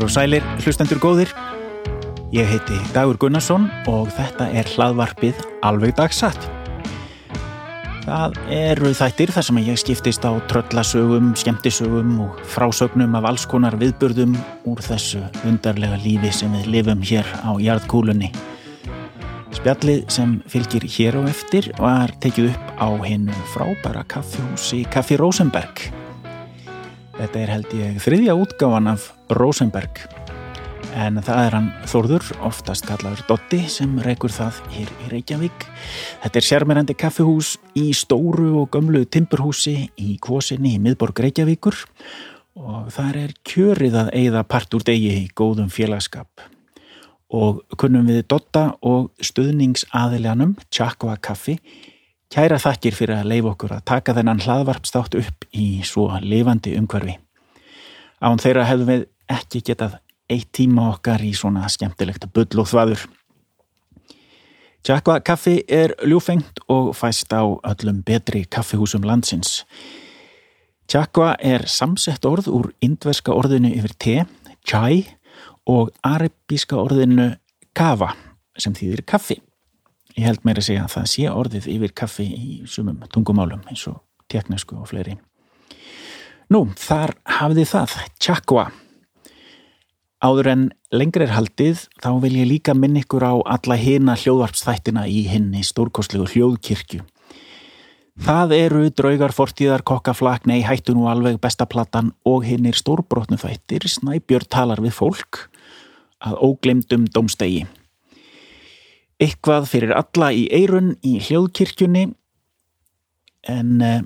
Heilir og sælir, hlustendur góðir. Ég heiti Dagur Gunnarsson og þetta er hlaðvarpið alveg dagsatt. Það eru þættir þar sem ég skiptist á tröllasögum, skemmtisögum og frásögnum af alls konar viðburðum úr þessu undarlega lífi sem við lifum hér á jarðkúlunni. Spjallið sem fylgir hér á eftir var tekið upp á hennu frábæra kaffihúsi Kaffi Rosenberg. Þetta er held ég þriðja útgáfan af Rosenberg en það er hann Þórður, oftast kallaður Dotti sem reykur það hér í Reykjavík. Þetta er sérmerandi kaffihús í stóru og gömlu timburhúsi í kvosinni í miðborg Reykjavíkur og þar er kjörið að eigða part úr degi í góðum félagskap. Og kunnum við Dotta og stuðningsaðiljanum Tjakva kaffi kæra þakkir fyrir að leifa okkur að taka þennan hlaðvarpstátt upp í svo lifandi umhverfi. Án þeirra hefðum við ekki getað eitt tíma okkar í svona skemmtilegt bull og þvaður. Tjakva kaffi er ljúfengt og fæst á öllum betri kaffihúsum landsins. Tjakva er samsett orð úr indverska orðinu yfir te, chai og arabíska orðinu kava sem þýðir kaffi. Ég held meira að segja að það sé orðið yfir kaffi í sumum tungumálum eins og teknísku og fleiri. Nú, þar hafði það, tjakva. Áður en lengri er haldið þá vil ég líka minn ykkur á alla hina hljóðvarpsþættina í hinni stórkostlegu hljóðkirkju. Það eru draugar fortíðar kokkaflak, nei hættu nú alveg bestaplattan og hinnir stórbrotnu þættir snæbjörn talar við fólk að óglemdum domstegi. Eitthvað fyrir alla í eirun í hljóðkirkjunni en eh,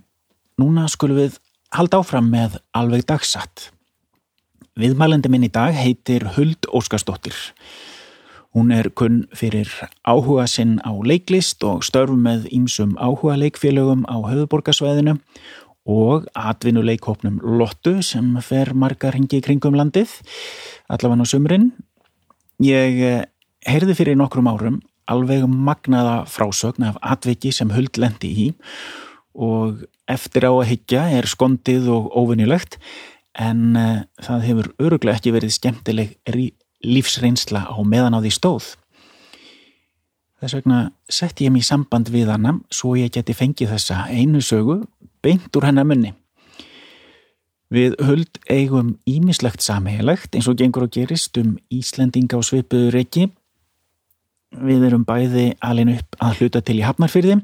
núna skulum við halda áfram með alveg dagsatt. Viðmælandi minn í dag heitir Huld Óskarsdóttir. Hún er kunn fyrir áhuga sinn á leiklist og störf með ýmsum áhuga leikfélögum á höfuborgarsvæðinu og atvinnuleikhópnum Lottu sem fer margar hengi kringum landið, allavega á sumrin. Ég eh, heyrði fyrir nokkrum árum alveg magnaða frásögn af atviki sem Huld lendi í og eftir á að higgja er skondið og óvinnilegt en uh, það hefur öruglega ekki verið skemmtileg lífsreynsla á meðan á því stóð. Þess vegna sett ég mér samband við hana svo ég geti fengið þessa einu sögu beint úr hennar munni. Við höld eigum ímislegt samheilegt eins og gengur og gerist um Íslendinga og svipuður ekki Við erum bæði alin upp að hluta til í Hafnarfyrði,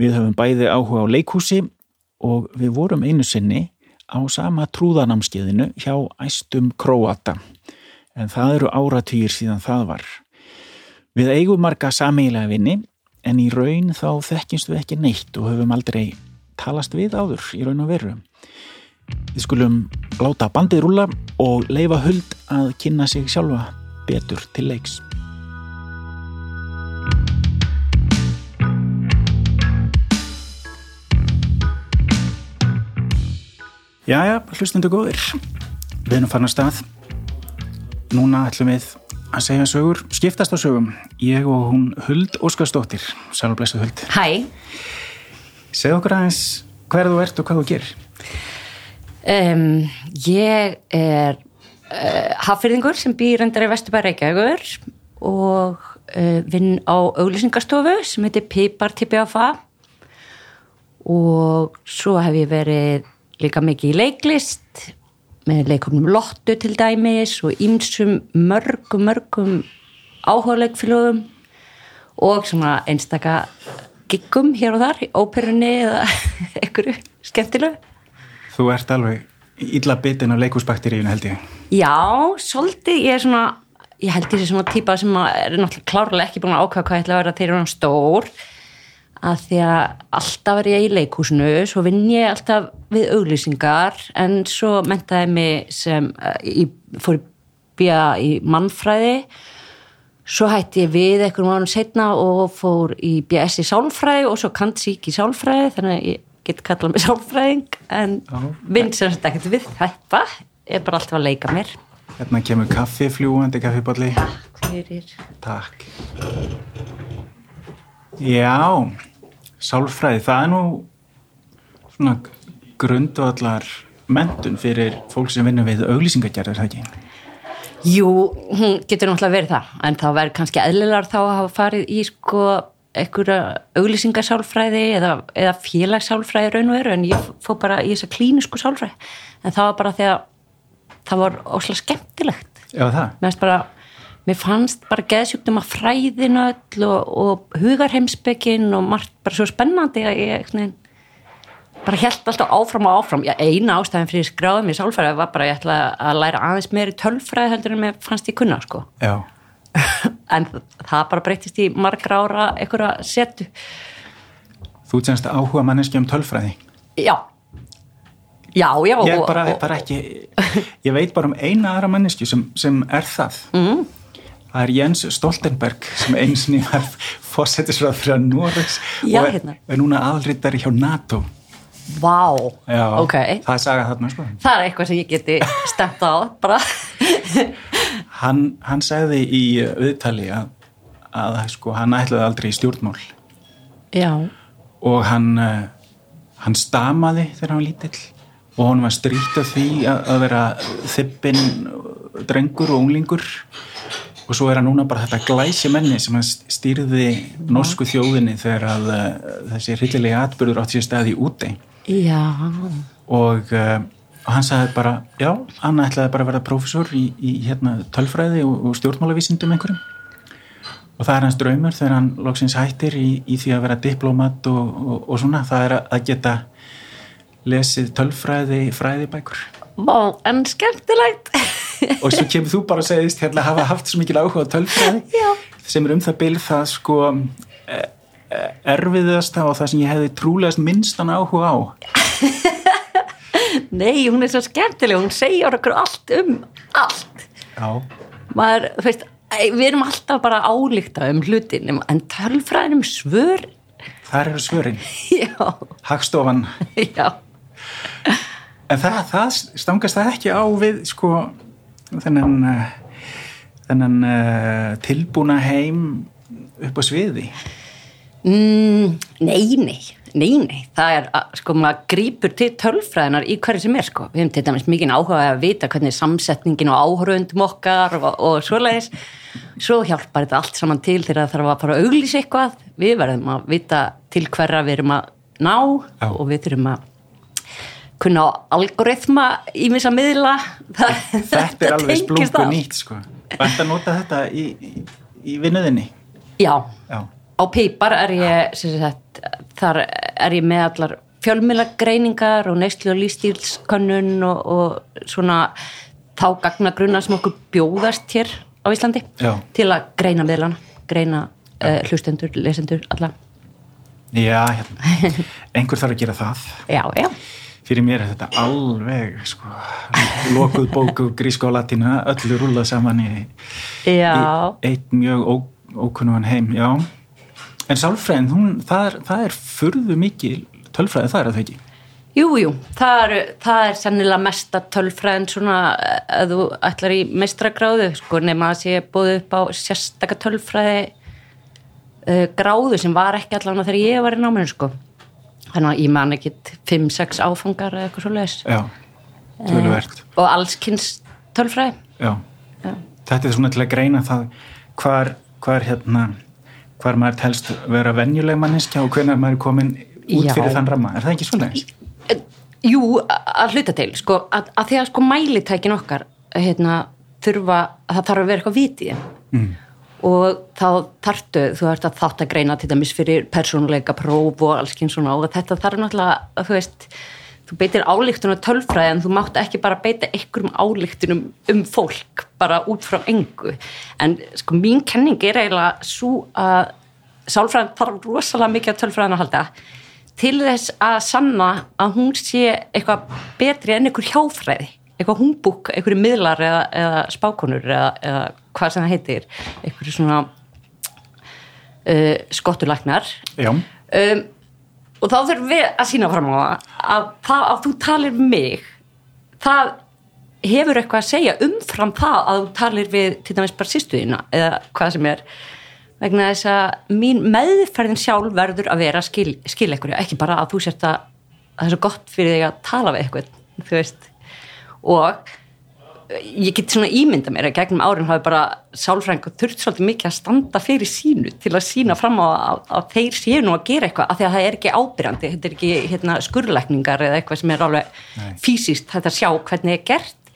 við höfum bæði áhuga á leikhúsi og við vorum einu sinni á sama trúðanamskiðinu hjá æstum Króata, en það eru áratýr síðan það var. Við eigum marga samílega vinni, en í raun þá þekkjumst við ekki neitt og höfum aldrei talast við áður í raun og veru. Við skulum láta bandið rúla og leifa huld að kynna sig sjálfa betur til leiks. Jæja, hlustendu góðir. Við erum farin að stað. Núna ætlum við að segja sögur, skiptast á sögum. Ég og hún Huld Óskarsdóttir. Sælublesu Huld. Hæ. Segð okkur aðeins hver þú ert og hvað þú gerir. Um, ég er uh, hafyrðingur sem býr endar í Vesturbæri Reykjavíkur og uh, vinn á auglýsingarstofu sem heitir Pipar TPFA og svo hef ég verið líka mikið í leiklist með leikomnum Lottu til dæmis og ýmsum mörgum mörgum áhugalegfélögum og svona einstaka giggum hér og þar óperunni eða einhverju skemmtilegu. Þú ert alveg illa bitin af leikúsbakteríun held ég. Já, svolítið, ég er svona ég held ég sé svona típa sem er náttúrulega klárlega ekki búin að ákvæða hvað ég ætla að vera þegar hann stór að því að alltaf er ég í leikúsinu svo vinn ég alltaf við auglýsingar en svo mentaði mig sem ég fór í bíja í mannfræði. Svo hætti ég við einhvern mánu setna og fór í BS í sálfræði og svo kant sík í sálfræði þannig að ég get kallað mig sálfræðing en vinn sem þetta ekkert við þetta er bara alltaf að leika mér. Hérna kemur kaffi, fljúandi kaffiballi Takk fyrir. Takk. Já Sálfræði, það er nú svona grundvallar mentun fyrir fólk sem vinnur við auglýsingagerðar, það ekki? Jú, hún getur náttúrulega verið það en þá verður kannski eðlilegar þá að hafa farið í sko einhverja auglýsingasálfræði eða, eða félagssálfræði raun og veru en ég fór bara í þessa klínisku sálfræði en það var bara því að það var óslega skemmtilegt Já, það. mér fannst bara mér fannst bara geðsjúktum að fræðinu öll og, og hugarheimsbyggin og margt bara svo spennandi að ég svona, bara held alltaf áfram og áfram Já, eina ástæðin fyrir skráðum í sálfræði var bara að ég ætla að læra aðeins meiri tölfræði heldur en mér fannst ég kunna sko Já. en það bara breytist í margra ára einhverja setu Þú tjænst áhuga manneski um tölfræði. já já, já Ég, bara, og, bara ekki, ég veit bara um eina aðra manneski sem, sem er það. Mm. Það er Jens Stoltenberg sem einsinni var fórsetisrað fyrir Norvegs Já, og er, hérna. er núna aðalritari hjá NATO. vá, Já, ok það er saga þarna sko. það er eitthvað sem ég geti stemt á bara Hann, hann sagði í viðtali að, að sko, hann ætlaði aldrei í stjórnmál já, og hann, uh, hann stamaði þegar hann var lítill og hann var strýtt af því að, að vera þippin drengur og unglingur og svo er hann núna bara þetta glæsi menni sem hann stýrði norsku þjóðinni þegar að uh, þessi hryllilega atbyrður átt sér staði úti já. Og uh, hann sagði bara, já, hann ætlaði bara að verða prófessor í, í hérna tölfræði og, og stjórnmálavísindum einhverjum. Og það er hans draumur þegar hann loksins hættir í, í því að vera diplomat og, og, og svona, það er að- að geta lesið tölfræði fræðibækur. Vá, en skemmtilegt og svo kemur þú bara að segist hérna hafa haft svo mikil áhuga á tölfræði sem er um það bil það sko e- e- erfiðasta og það sem ég hefði trúlegast minnstan áhuga á. Nei, hún er svo skemmtileg, hún segir okkur allt um allt. Já, maður, veist, æ, við erum alltaf bara álíkta um hlutin en tölfræðinum svör þar eru svörin. Já, Hagstofan. Já. En það, það stangast það ekki á við sko þennan uh, þennan uh, tilbúna heim upp á sviði? Mm, Nei, nei, nei, nei. Það er, sko, maður grípur til tölfræðinar í hverju sem er, sko. Við hefum til dæmis mikið áhuga að vita hvernig samsetningin og áhörundum okkar og, og svoleiðis, svo hjálpar þetta allt saman til þegar það þarf að fara að auglýsa eitthvað, við verðum að vita til hverra við erum að ná Já. og við þurfum að kunna á algoritma í misa miðla. Það, Þetta er alveg splungu nýtt sko. Vænt að nota þetta í, í, í vinnuðinni Já, Já, á Pípar er ég sagt, þar er ég með allar fjölmiðlagreiningar og neyslu og lífstílskönnun og, og svona þá gagnagrunna sem okkur bjóðast hér á Íslandi Já. til að greina miðlana, greina uh, hlustendur, lesendur, alla. Já hérna. einhver þarf að gera það. Já, já, Fyrir mér er þetta alveg sko, lokuð bóku grísku og latína öllu rúlað saman í, í eitt mjög ó, ókunnugan heim Já. En sálfræðin, hún, það er, það er furðu mikil tölfræði það er það ekki? Jú, jú, það það er sennilega mesta tölfræðin svona að þú ætlar í mestragráðu sko nema að sé búið upp á sérstaka tölfræði uh, gráðu sem var ekki allan þegar ég var í náminu sko þannig að ég man ekki 5-6 áfangar eða eitthvað svo leiðis tölvert og allskynns tölfræði Já. Já. Þetta er svona til að greina það hvar, hvar hérna hvar maður telst vera venjuleg manneskja og hvenær maður er komin út Já. fyrir þann ramma. Er það ekki svoleiðis? Eh, Jú, að hluta til sko, að, að því að sko mælitækin okkar hérna, þurfa, að það þarf að vera eitthvað vitið mm. Og þá þarftu, þú ert að þátt að greina til dæmis fyrir persónuleika próf og allskinn svona og þetta þarf náttúrulega þú veist, þú beitir álíktunum tölfræði en þú mátt ekki bara beita einhverjum álíktunum um fólk bara út frá engu. En sko mín kenning er eiginlega svo að sálfræðin þarf rosalega mikið að tölfræðin að halda til þess að sanna að hún sé eitthvað betri en einhver hjáfræði eitthvað humbúk, einhverju miðlar eða, eða spákonur eða, eða hvað sem það heitir einhverju svona uh, skottulæknar Já. um, og þá þurfum við að sína fram á að það að þú talir mig það hefur eitthvað að segja umfram það að þú talir við til dæmis bara sýstuðina eða hvað sem er vegna þess að mín meðferðin sjálf verður að vera skil, skil ekkur ekki bara að þú sért að það er svo gott fyrir þig að tala við eitthvað þú veist og ég get svona ímynda mér að gegnum árin hafi bara sálfræðingur þurft svolítið mikið að standa fyrir sínu til að sína fram á að, að þeir séu nú að gera eitthvað af því að það er ekki ábyrjandi, þetta er ekki hérna, skurleikningar eða eitthvað sem er alveg Nei. fysiskt þetta að sjá hvernig er gert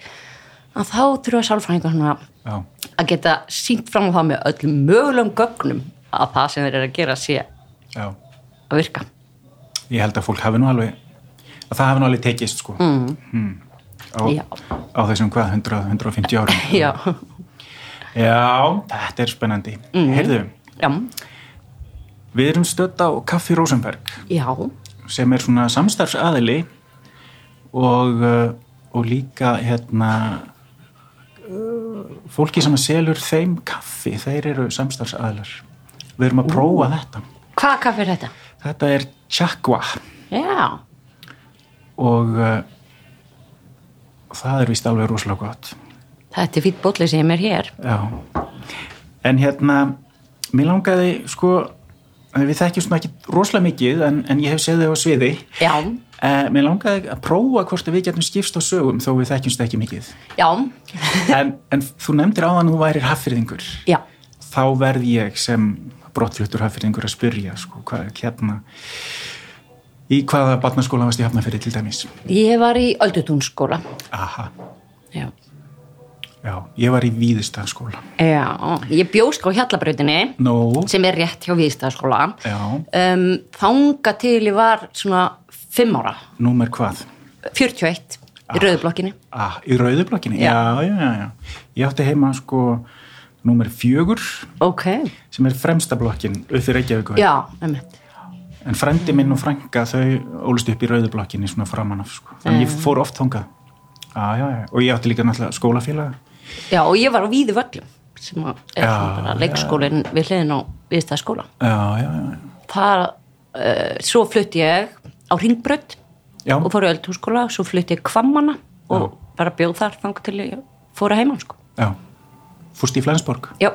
að þá þurfa Já, að geta sínt fram á það með öllum mögulegum gögnum að það sem þeir eru að gera sé já. að virka Ég held að fólk hafi nú alveg að það hafi nú alveg tekist sko mm. Á, á þessum hvað, 100, 150 árum? Já, Já, þetta er spennandi. Mm. Heyrðu, já, við erum stödd á Kaffi Rosenberg já, sem er svona samstarfsaðili og, uh, og líka hérna uh, fólki sem selur þeim kaffi, þeir eru samstarfsaðilar. Við erum að prófa þetta. Hvaða kaffi er þetta? þetta er Chakwa. Já, og uh, það er vist alveg rosalega gott. Þetta er fýtt bótli sem er hér. Já. En hérna, mér langaði sko, við þekkjum svona ekki rosalega mikið en, en ég hef séð þau á sviði. Já, Eh, mér langaði að prófa hvort að við getum skipst á sögum þó við þekkjumst ekki mikið. Já, en, en þú nefndir áðan að þú værir haffyrðingur já. Þá verð ég sem brottfluttur haffyrðingur að spyrja sko, hvað, hérna í hvaða barnaskóla varst ég hafna fyrir til dæmis? Ég var í Öldutúnsskóla. Aha, Já, já, ég var í Víðistaðskóla já ég bjó sko á Hjallabrautinni Nó, sem er rétt hjá Víðstæðaskóla já, um, Þanga til ég var svona fimm ára. Númer hvað? 41 í rauðublokkinni ah, í rauðublokkinni, Já. já, já, já, ég átti heima sko númer fjögur Ok, sem er fremsta blokkin upp fyrir Reykjavík. Já, emmitt En frendi minn og frænka þau ólust upp í rauðublokkinni svona framan af sko. Þannig ég fór oft þangað. Já, já, já. Og ég átti líka náttúrulega skólafélaga. Já, og ég var á Víði völlum sem er Já, svona leikskólinn við hliðin á já. Þar, uh, svo flutti ég á Ringbraut Já, og fór í Öldutúnsskóla svo flutti ég Kvammana og bara bjóð þar þang til ég fór að heimann sko já. Fúst í Flensborg. Já,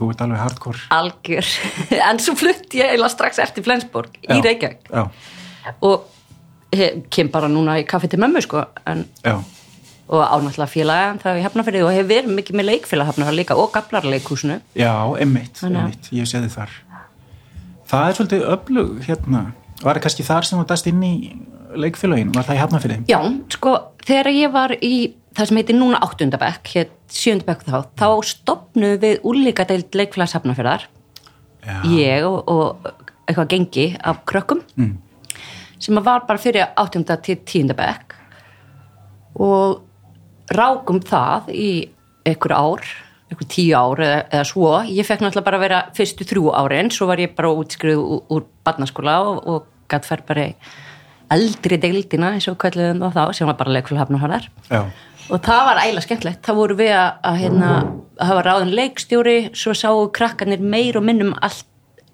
Þú ert alveg hardcore. algjör en svo flutti ég eiginlega strax eftir Flensborg í Já, Reykjavík Já, og he, kem bara núna í kaffi til mömmu sko en, já, og ánáttúrulega félaga en það er hafnafyrði og hefur verið mikið með leikfélag hafnafyrði líka og gablarleikúsinu já, emmitt, emmitt. Ég sé þið þar. Það er svolítið öflug hérna. Var það kannski þar sem þú dast inn í leikfélagin? Var það í hafnafyrði? Já, sko, þegar ég var í það sem heitir núna áttundabekk, hér sjöndabekk þá, þá stopnuðu við úrlíkadeild leikfélags hafnafyrðar Já. ég og, og eitthvað gengi af krökkum. Mm. sem var bara fyrir áttunda til tíundabekk og rákum það í einhver ár, einhver tíu ár eða, eða svo, ég fekk náttúrulega bara að vera fyrstu þrjú árin, svo var ég bara útskriðu úr, úr barnaskóla og, og gætt fær bara eldri deildina eins og kvæðluðum það þá, sem var bara leikfélagafnarhörðar Já, og það var ægilega skemmtlegt, það voru við að, hérna, að hafa ráðin leikstjóri svo sáu krakkarnir meir og minnum allt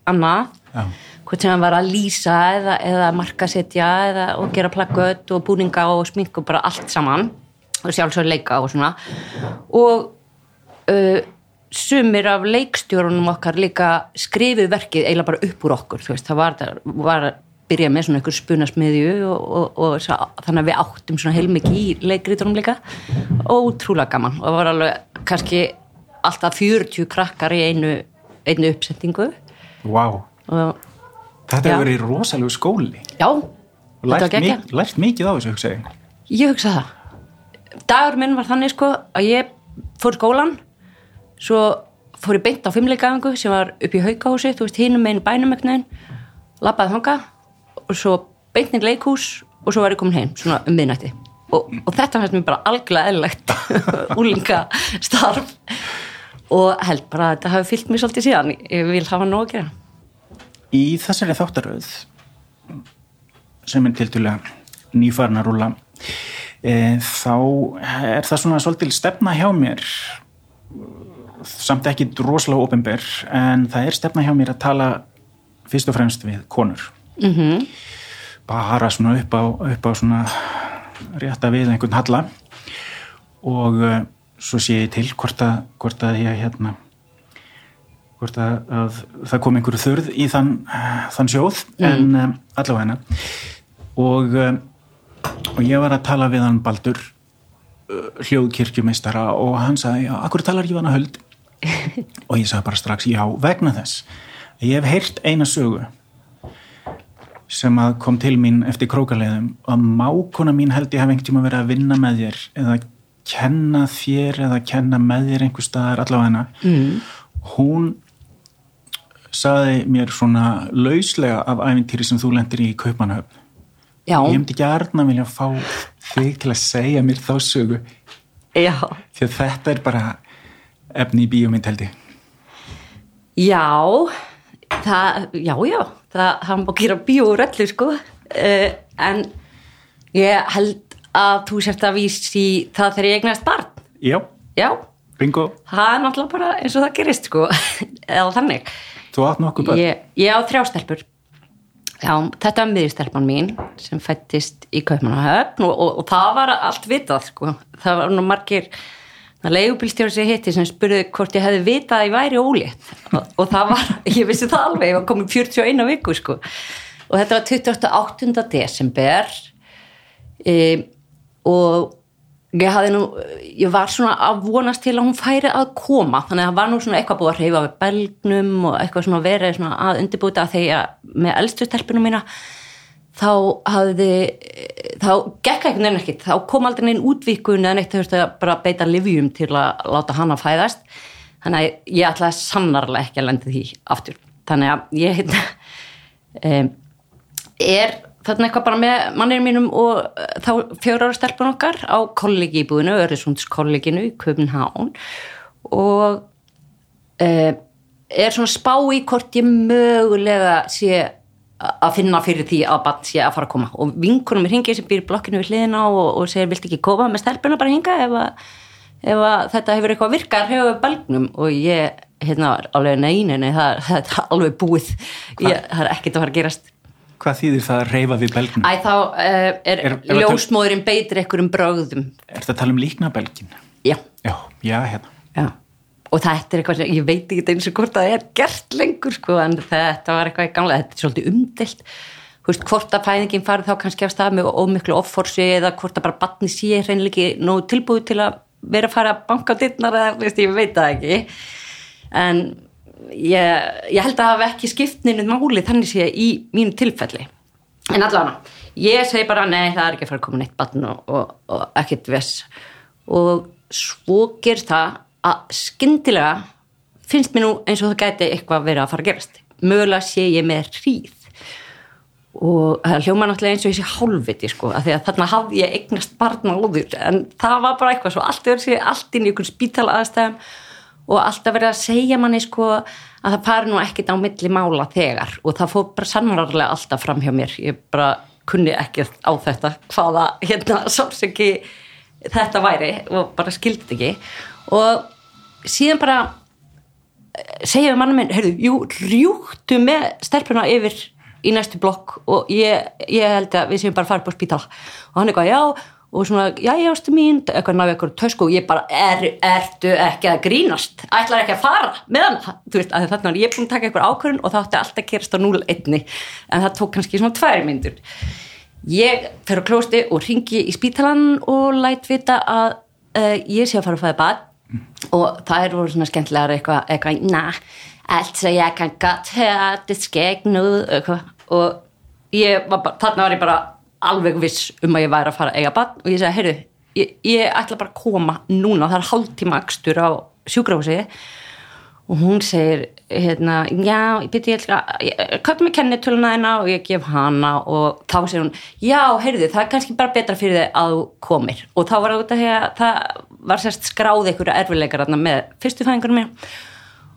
annað. Já, hvort sem hann var að lýsa eða, eða markasetja eða og gera plaggött og búninga og smink og bara allt saman. Og sjálfsögur leika og svona. Og uh, sumir af leikstjórunum okkar líka skrifið verkið eiginlega bara upp úr okkur þú veist, það var, var byrja með svona einhver spunasmiðju og, og, og sá, þannig að við áttum svona heilmikið í leikritunum líka ótrúlega gaman og það var alveg kannski alltaf 40 krakkar í einu, einu uppsettingu vá. og Þetta hefur verið rosalegu skóli. já, Og þetta var lært, mik lært mikið á þessu, hugsa ég. Ég hugsa það. Dagur minn var þannig sko að ég fór skólan, svo fór ég beint á fimmleikaðingu sem var upp í haukahúsi, þú veist, hinum meginn í bænum ekkert labbaði þanga og svo beint inn í leikhús og svo var ég komin heim, svona um miðnætti. Og, og þetta fannst mér bara algjörlega eðlilegt úlinga starf og held bara að þetta hafi fyllt mér svolítið síðan, ég vil hafa nóg að gera. Í þessari þáttaröð sem er tildulega nýfarn að rúla e, þá er það svona svolítil stefna hjá mér samt ekki rosalega ofinber en það er stefna hjá mér að tala fyrst og fremst við konur mm -hmm. bara svona upp á, upp á svona rétta við einhvern halla. Og uh, svo sé ég til hvort að, hvort að ég hérna hvort að, að það kom einhverju þurð í þann, þann sjóð en um, allavega hennar. Og, um, og ég var að tala við hann Baldur hljóðkirkjumeistara og hann sagði, já, akkur talar ég hana höld og ég sagði bara strax, já, vegna þess ég hef heyrt eina sögu sem að kom til mín eftir krókaleðum og mákona mín held ég hef einhvern tíma verið að vinna með þér eða kenna þér eða kenna með þér einhver staðar allavega hana mm. hún saði mér svona lauslega af æfintýri sem þú lendir í Kaupanöfn Já. ég hefndi gærna vilja fá þig til að segja mér þá sögu Já. því að þetta er bara efni í bíómynd held ég Já, það, já, já, það hann má gera bíó úr öllu, sko, uh, en ég held að þú sért að vísi það þegar ég eignast barn. Já, Já, bingo, það er náttúrulega bara eins og það gerist, sko, eða þannig. þú átt nokkuð bara Ég, ég á þrjá stelpur. Já, þetta er miðjustelpan mín sem fættist í Kaupmannahöfn og, og, og það var allt vitað, sko. Það var nú margir það leigubílstjóri sem ég hitti sem spurði hvort ég hefði vitað að ég væri ólétt. Og, og það var, ég vissi það alveg ég var komin 41 viku sko. Og þetta var 28. desember. E, og ég hafði nú, ég var svona að vonast til að hún færi að koma. Þannig að það var nú svona eitthvað búið að reyfa við belgnum og eitthvað svona verið svona að undirbúta þegar með eldstu stelpunum mína þá hafði þá gekk ekki nefn ekkert, þá kom aldrei neinn útvíkun eða neitt þau að bara beita livjum til að láta hana fæðast. Þannig að ég ætlaði sannarlega ekki að lendi því aftur, þannig að ég um, er þarna eitthvað bara með mannir mínum og uh, þá fjóra ára stelpun okkar á kollegi í búinu, Öresunds kolleginu í Köpenhán og uh, er svona spá í hvort ég mögulega sé að finna fyrir því að bann sé að fara að koma. Og vinkunum er hingið sem býr blokkinu við hliðina og, og segir vilt ekki koma? Með stelpuna bara hinga ef, að, ef að þetta hefur eitthvað virkar hefur við belgnum og ég hérna alveg neyninu, það, það er alveg búið. Ég, það er ekkert að fara að gerast. Hvað þýðir það að reyfa við belgin? Æ þá uh, er, Er- ljósmóðurinn beitir einhverjum brögðum. Er þetta að tala um líkna belgin? já, Já, já, hérna og þetta er eitthvað sem, ég veit ekki eins og hvort það er gert lengur sko, en þetta var eitthvað í gamla, þetta er svolítið umdelt þú veist, hvort að fæðingin farið þá kannski af stað með ómiklu offorsi eða hvort að bara batni sé hreinleiki nógu tilbúið til að vera að fara að banka dittnar eða, veist, ég veit það ekki. En ég, ég held að hafa ekki skiptninu máli þannig sé í mínu tilfelli. En allavega, ég segi bara nei, það er ekki að fara að koma neitt batn og, og, og ekkert vess og svo gerst það að skyndilega finnst mér nú eins og það gæti eitthvað verið að fara að gerast. Mögulega sé ég með hríð. Og það hljóma náttúrulega eins og þessi hálfviti sko, því að þarna hafði ég eignast barna áður, en það var bara eitthvað svo allt er þessi, allt inn í einhvern spítala aðstæðum og alltaf verið að segja manni sko að það fari nú ekkit á milli mála þegar. Og það fór bara sannarlega alltaf fram hjá mér, ég bara kunni ekki á þetta, hvaða hérna sársöki þetta væri og bara skildi ekki og síðan bara segja við mannum minn, heyrðu, jú, rjúktu með stelpuna yfir í næstu blokk og ég, ég held að við séum bara að upp á spítala. Og hann eitthvað, já, og svona, já, já, ástu mín. Eitthvað náðu eitthvað tösku og ég bara er, ertu ekki að grínast? Ætlar ekki að fara með hann þú veist, að þarna var ég búin að taka eitthvað ákvörðun og það átti alltaf að gerast á 0-1 en það tók kannski svona tvær myndur ég fer á klósti og ringi í spítalan og læt vita að uh, ég sé að fara að fæða bad og er voru svona skemmtilegar eitthvað, eitthvað, na, altså jeg kan godt høre, det skal ikke noget eitthvað. og ég var bara, þarna var ég bara alveg viss um að ég væri að fara að eiga bad og ég segi, heyrðu, ég, ég ætla bara að koma núna, það er hálftíma akstur á sjúkrahúsi og hún segir hérna, já, ég byrja ég ætla köpum mig kennitöluna þeina og ég gef hana. Og þá segir hún já, heyrðu, það er kannski bara betra fyrir þig að þú komir. Og þá var það út af því að það var sérst skráð einhverju erfileikar með fyrstu fæðingunum mér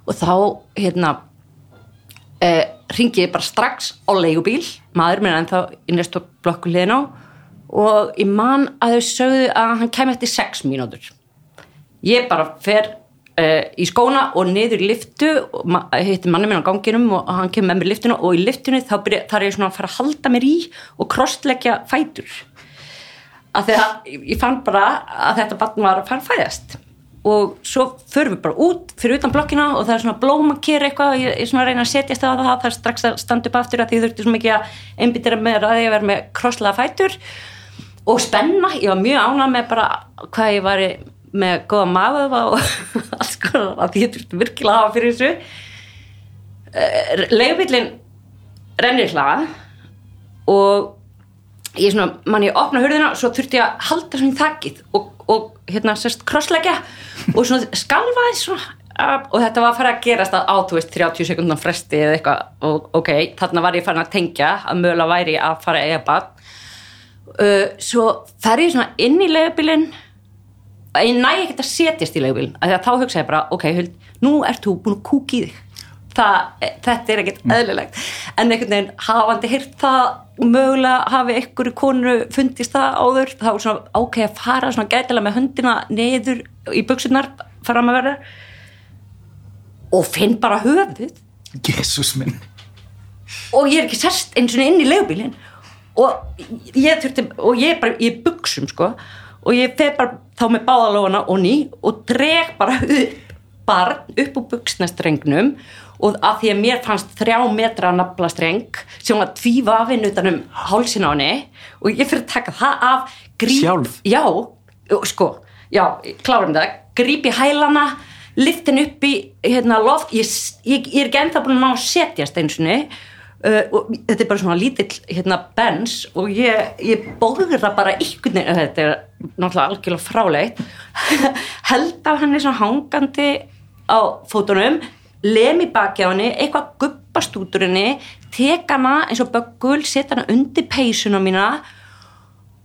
og þá, hérna eh, ringi ég bara strax á leigubíl, maður minn ennþá í næstu blokku hliðin á. Og ég man að þau sögðu að hann kemur eftir sex mínútur. Ég bara fer í skóna og niður í liftu og ma hitti manni minn á ganginum og hann kemur með mér í liftinu og í liftinu þá byrja, þarf ég svona að fara að halda mér í og krossleggja fætur. Að ég fann bara að þetta barn var að fara að fæðast. Og svo förum við bara út fyrir utan blokkina og það er svona blómakir eitthvað og ég, ég svona reyna að setjast á það það er strax að standa upp aftur að því þurfti svo mikið að einbytira með að ég verð með krosslega fætur. Og spenna, ég var mjög ánað með bara hvað ég var með góða maður og allt sko að ég þurfti virkilega að hafa fyrir þessu. Leigubillin rennir hlað og ég svona, mann ég opna hörðina svo þurfti ég að halda svona í þakkið og, og hérna sérst krossleggja og svona skalvaði svona og þetta var að fara að gerast að á, þú veist, 30 sekundar fresti eða eitthvað. Og ok, þarna var ég farin að tengja að mögulega væri að fara að eiga bann uh, svo fer ég svona inn í leigubilin ég næ ekki að setjast í leigubilin að þá hugsa ég bara, ok, huld, nú ert þú búin að kúki í þig. Það, þetta er ekkert eðlilegt. En einhvern veginn hafandi hirt það mögulega hafi einhverju konu fundist það áður þá er svona ok að fara svona gætilega með höndina neður í buksunar fram að verða og finn bara höfuð Jésús minn. Og ég er ekki sest eins og inn í legubilin og ég þurfti og ég er bara í buksum sko og ég fer bara þá með báðalóðana og ný og dreg bara upp barn upp úr buksnastrengnum og að því að mér fannst þrjá metra naflastreng sem var tvífafinn utanum hálsin á henni og ég fyrir að taka það af gríp, Sjálf? Já, sko, já, klárum það. Grípi hælana, liftin upp í hérna, loft, ég, ég, ég er ekki ennþá búin að ná að setjast einsinni uh, og þetta er bara svona lítill hérna bens og ég, ég bóður það bara ykkur þetta er náttúrulega algjörlega frálegt held af henni svona hangandi á fótunum lemi baki á henni, eitthvað guppast út úr henni, teka hana eins og böggul, setja hana undir peysuna mína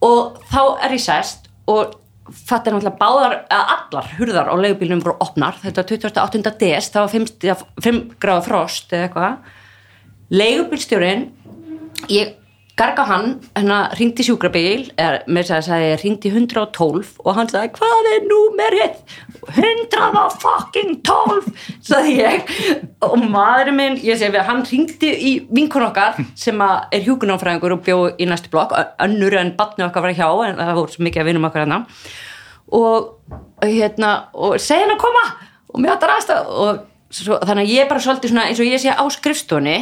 og þá er ég sest og fattir náttúrulega báðar, allar hurðar á leigubílunum voru opnar, þetta var 28. des, það var 5 gráða frost eða eitthvað leigubílstjórin ég garga hann, hérna ringdi sjúkrabíl eða með þess að sagði ringdi 112 og hann sagði hvað er númerið 112 sagði ég. Og maðurinn minn, ég segi við hann ringdi í vinkun okkar sem er hjúkunáfræðingur og bjó í næstu blokk önnur en batni okkar var hjá en það voru svo mikið að vinum okkar hérna. Og hérna og segja hann að koma og mér hattar aðstæð og svo, þannig að ég bara svolítið eins og ég sé á skrifstóni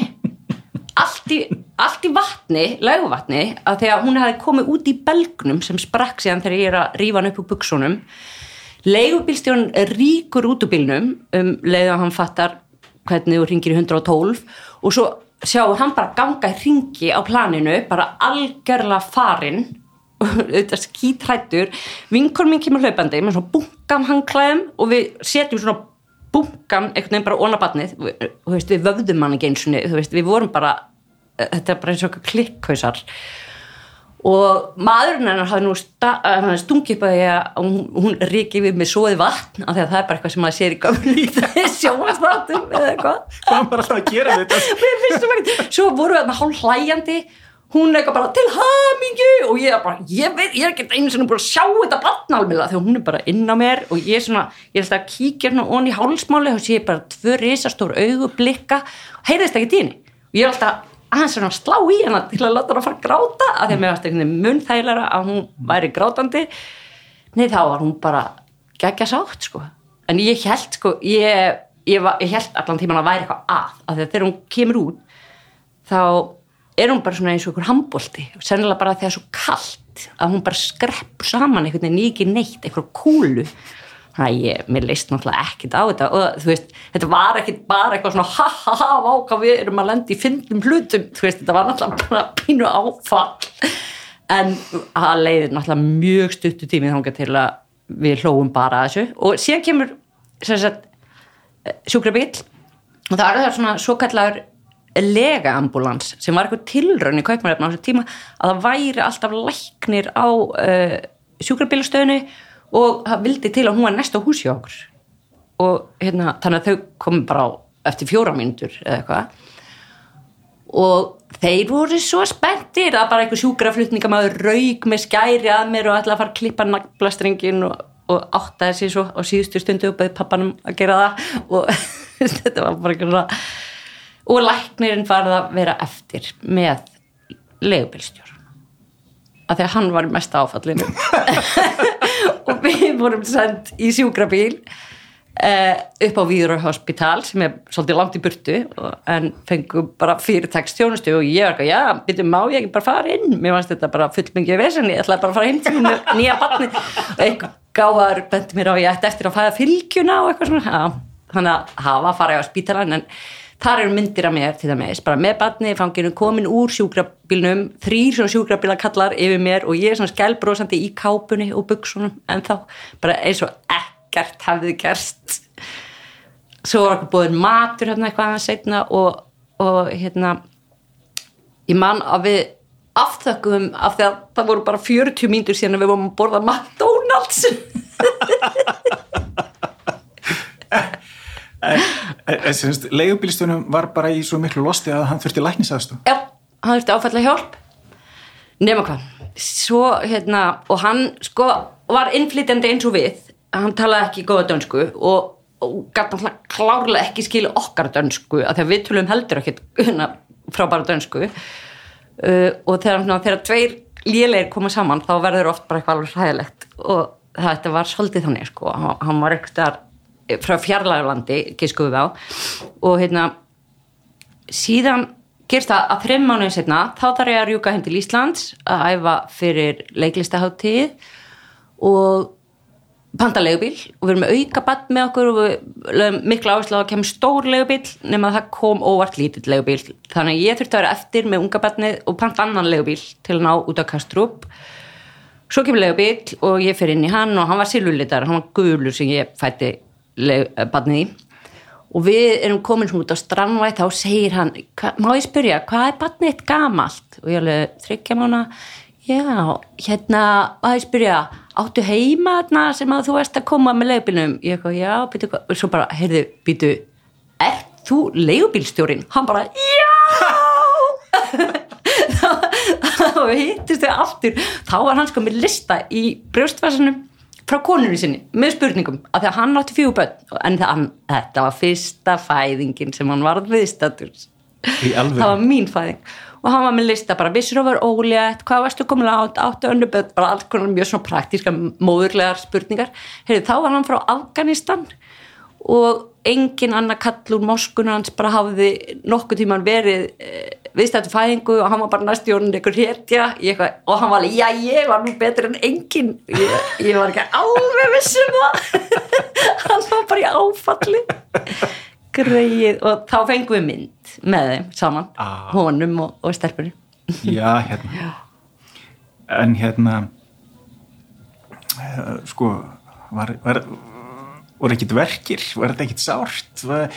allt í, allt í vatni, lauguvatni að því að hún hefði komið út í belgnum sem sprakk síðan þegar ég er að rífa hann upp úr buksunum leigubílstjón ríkur út úr bílnum um leið að hann fattar hvernig þú ringir í 112 og svo sjáu hann bara ganga ringi á planinu, bara algjörlega farinn skítrættur vinkon minn kemur hlaupandi með svona bunkan hangklæðum og við setjum svona bunkan einhvern veginn bara óna batnið og veist, við vöfðum hann ekki eins og við vorum bara þetta er bara eins og klikkhausar. Og maðurinn hennar hafði nú stungið upp að því að hún, hún ríki við með svoði vatn af því að það er bara eitthvað sem maður sér í gamlu í það sjóastrátum eða eitthvað. Hvað bara alltaf að gera þetta? Svo voru við þarna hálf hlæjandi hún er eitthvað bara til hamingju og ég er bara, ég, veit, ég er ekki einu sem er búin að sjá þetta barnalmila þegar hún er bara inn á mér og ég er svona, ég er alltaf að kíkja hérna onni í hálsmáli og sé bara tvö risastór augu blikka, heyrðist ekki tíni og ég er alltaf aðeins svona að slá í hana til að láta hana fara að gráta að því að mér varst einhvern veginn munþægilega að hún væri grátandi. Nei þá var hún bara geggja sátt sko. En ég held sko, ég, ég, var, ég held allan tíman að væri eitthvað að, að er hún bara svona eins og einhver handbólti og sennilega bara þegar það er svo kallt að hún bara skrepp saman einhvern veginn ekki neitt, einhver kúlu. Þannig að ég, mér leist náttúrulega ekkit á þetta. Og þú veist, þetta var ekkit bara eitthvað svona ha ha ha, váka við erum að lendi í fyndum hlutum, þú veist, þetta var náttúrulega bara pínu áfall. En það leiðir náttúrulega mjög stuttu tímið þángar til að við hlóum bara þessu. Og síðan kemur sjúkrabíl og það er það svona svo kallar legaambulans sem var eitthvað tilraun í kaupmannöfna á þessu tíma að það væri alltaf læknir á uh, sjúkrabílastöðinu og það vildi til að hún var næst á húsi okkur. Og hérna, þannig að þau komi bara á eftir fjóra mínútur eða eitthvað. Og þeir voru svo spenntir að bara einhver sjúkraflutningamæður raug með skæri að mér og ætla að fara að klippa naglastrengin og, og áttaði sér svo á síðustu stundu og beði pappanum að gera það. Og þetta var bara eitthvað og læknirinn farið að vera eftir með legubilstjór af því að hann var mest áfallinu og við vorum sendt í sjúkrabíl uh, upp á Víður hospital sem er svolítið langt í burtu og, en fengum bara fyrirtæks þjónustu og ég var ekki, já, byrju, má ég ekki bara fara inn? Mér fannst þetta bara fullmengið vesen ég ætlaði bara að fara heim til mínu nýja barni og einhver gáðar bendi mér á ég ætti eftir að fæða fylgjuna og eitthvað svona. Já, þannig að hafa að fara á spítalan en þar eru myndir af mér til dæmis, bara með batni fanginu, komin úr sjúkrabílnum þrýr svona sjúkrabíla kallar yfir mér og ég er svona skælbrósandi í kápunni og buksunum en þá bara eins og ekkert hafði gerst. Svo var okkur búin matur hérna eitthvað aðeins setna og, og hérna ég man að við afþökkum af því að það voru bara 40 mínútur síðan að við vorum að borða McDonalds Leigubílistunum var bara í svo miklu losti að hann þurfti læknisaðstu Já, hann þurfti áfælla hjálp. Nema hvað. Svo hérna, og hann sko var innflytjandi eins og við. Hann talaði ekki góða dönsku og, og gæti alltaf klárlega ekki skilu okkar dönsku, af því að við tölum heldur ekki hérna, frábæra dönsku. Uh, og þegar, þegar tveir lélegir koma saman þá verður oft bara eitthvað alveg hræðilegt. Og þetta var svolítið þannig sko, hann var eitthvað frá fjarlægurlandi, gískuðu þá og hérna síðan gerst það að þreim mánuðin setna þá þarf ég að rjúka heim til Íslands að æfa fyrir leiklistaháttíð og panta legubíl og við erum með auka badd með okkur og við lögum miklu áherslu að það kemur stór legubíl nema að það kom óvart lítill legubíl þannig að ég þurfti að vera eftir með unga baddnið og panta annan legubíl til að ná út á Kastrup. Svo kemur legubíl og ég fyrir inn í hann og hann var silvulitar, hann var gulur sem ég fætti badnið í. Og við erum komin svona út á strandvæð þá segir hann, má ég spyrja hvað er badnið eitt gamalt? Og ég alveg þryggja mána já, hérna, má ég spyrja áttu heima þarna sem að þú erst að koma með leigubílnum? Ég eitthvað, já, býtu, og svo bara, heyrðu, býtu er þú leigubílstjórin? hann bara, já! Þá hittist þau aftur. Þá var hann sko með lista í brjóstvæsanum frá konunni sinni með spurningum af því að hann átti fjöguböld en það, þetta var fyrsta fæðingin sem hann var viðstatur það var mín fæðing. Og hann var með lista bara vissur over ólétt, hvað varstu komin átt áttu önnuböld, bara allt konar mjög svona praktíska móðurlegar spurningar. Heyri, þá var hann frá Afganistan og engin annar kall úr moskunar hans bara hafði nokkuð tíman verið eh, viðstættu fæðingu og hann var bara næst í orðin einhver hétja og hann var alveg, já ég var nú betur en engin ég, ég var ekki alveg vissum hann var bara í áfalli. Greið og þá fengum við mynd með þeim saman. Ah. honum og, og stelpunni. Já hérna. Já. en hérna uh, sko var, var voru ekkit verkir, var þetta ekkit sárt? Var,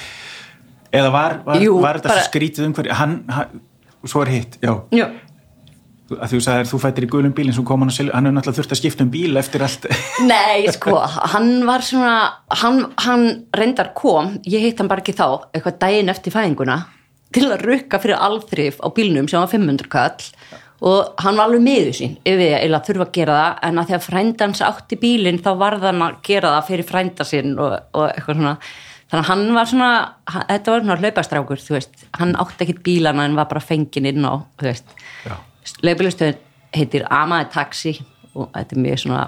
eða var, var, Jú, var þetta bara... skrítið um hverju hann, hann, svo er hitt, já, já. að þú sagðir þú fættir í gulum bílinn sem kom hann og hann hefur náttúrulega þurft að skipta um bíl eftir allt. Nei, sko, hann var svona hann, hann reyndar kom ég hitt hann bara ekki þá, eitthvað daginn eftir fæðinguna til að rukka fyrir alþrif á bílnum sem var 500 kall. Og hann var alveg miður sín yfir að þurfa að gera það en að því að frændans átti bílinn þá var þann að gera það fyrir frænda sín og, og eitthvað svona þannig að hann var svona, þetta var svona hlaupastrákur þú veist, hann átti ekkit bílana en var bara fengin inn á, þú veist. Leifbílustöðun heitir Amaði Taxi og þetta er mjög svona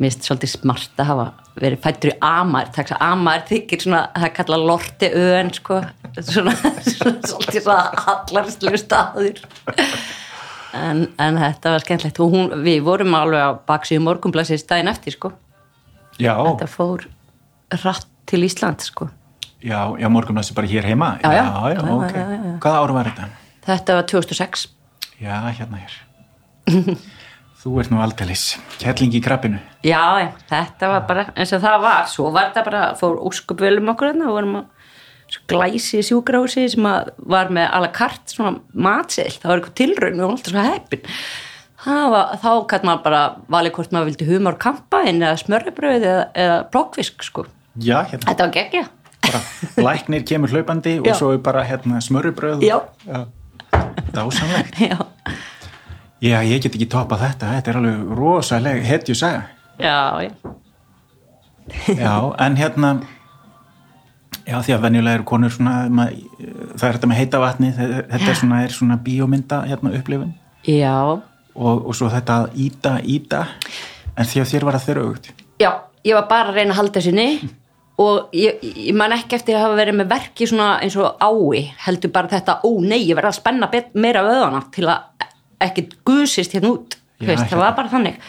mist svolítið smart að hafa verið fættur í Amaði Taxi. Amaði þykir svona, það kalla Lorti Öön sko, svona, svona svolítið svona hallarslu staður. En, en þetta var skemmtlegt og hún, við vorum alveg á baksíðu morgunblasið stæðin eftir sko. Já. þetta fór rætt til Ísland sko. Já, já morgunblasið bara hér heima. Já, já, já okay. hvaða ára var þetta? þetta var 2006 já, hérna hér. Þú ert nú aldeilis. Kærlingi í krabbinu. Já, þetta var bara eins og það var. Svo var þetta bara, fór óskup vel um okkur og vorum að glæsi sjúgrási sem var með a la carte svona matsill, það var eitthvað tilraun og alltaf svo heppin. Var, þá kann maður bara valið hvort maður vildi humor kampaðin eða smörrebröð eða, eða blokkfisk sko Já, hérna. þetta var geggja Læknir kemur hlaupandi og svo er bara hérna, smörrebröð Já, Já. Dásamlegt Já. Já, ég get ekki topa þetta þetta er alveg rosalega hetju saga Já, já Já, en hérna Já, því að venjulega eru konur svona, mað, það er þetta með heita vatni, þetta er svona, svona bíómynda hérna, upplifin. Já. Og, og svo þetta að íta, íta, en því að þér var það þeirra aukt. Já, ég var bara að reyna að halda sinni og ég, ég man ekki eftir að hafa verið með verki svona eins og ái heldur bara þetta, ó nei, ég verði að spenna meira vöðana til að ekkert gusist hérna út Já, veist, það var bara þannig.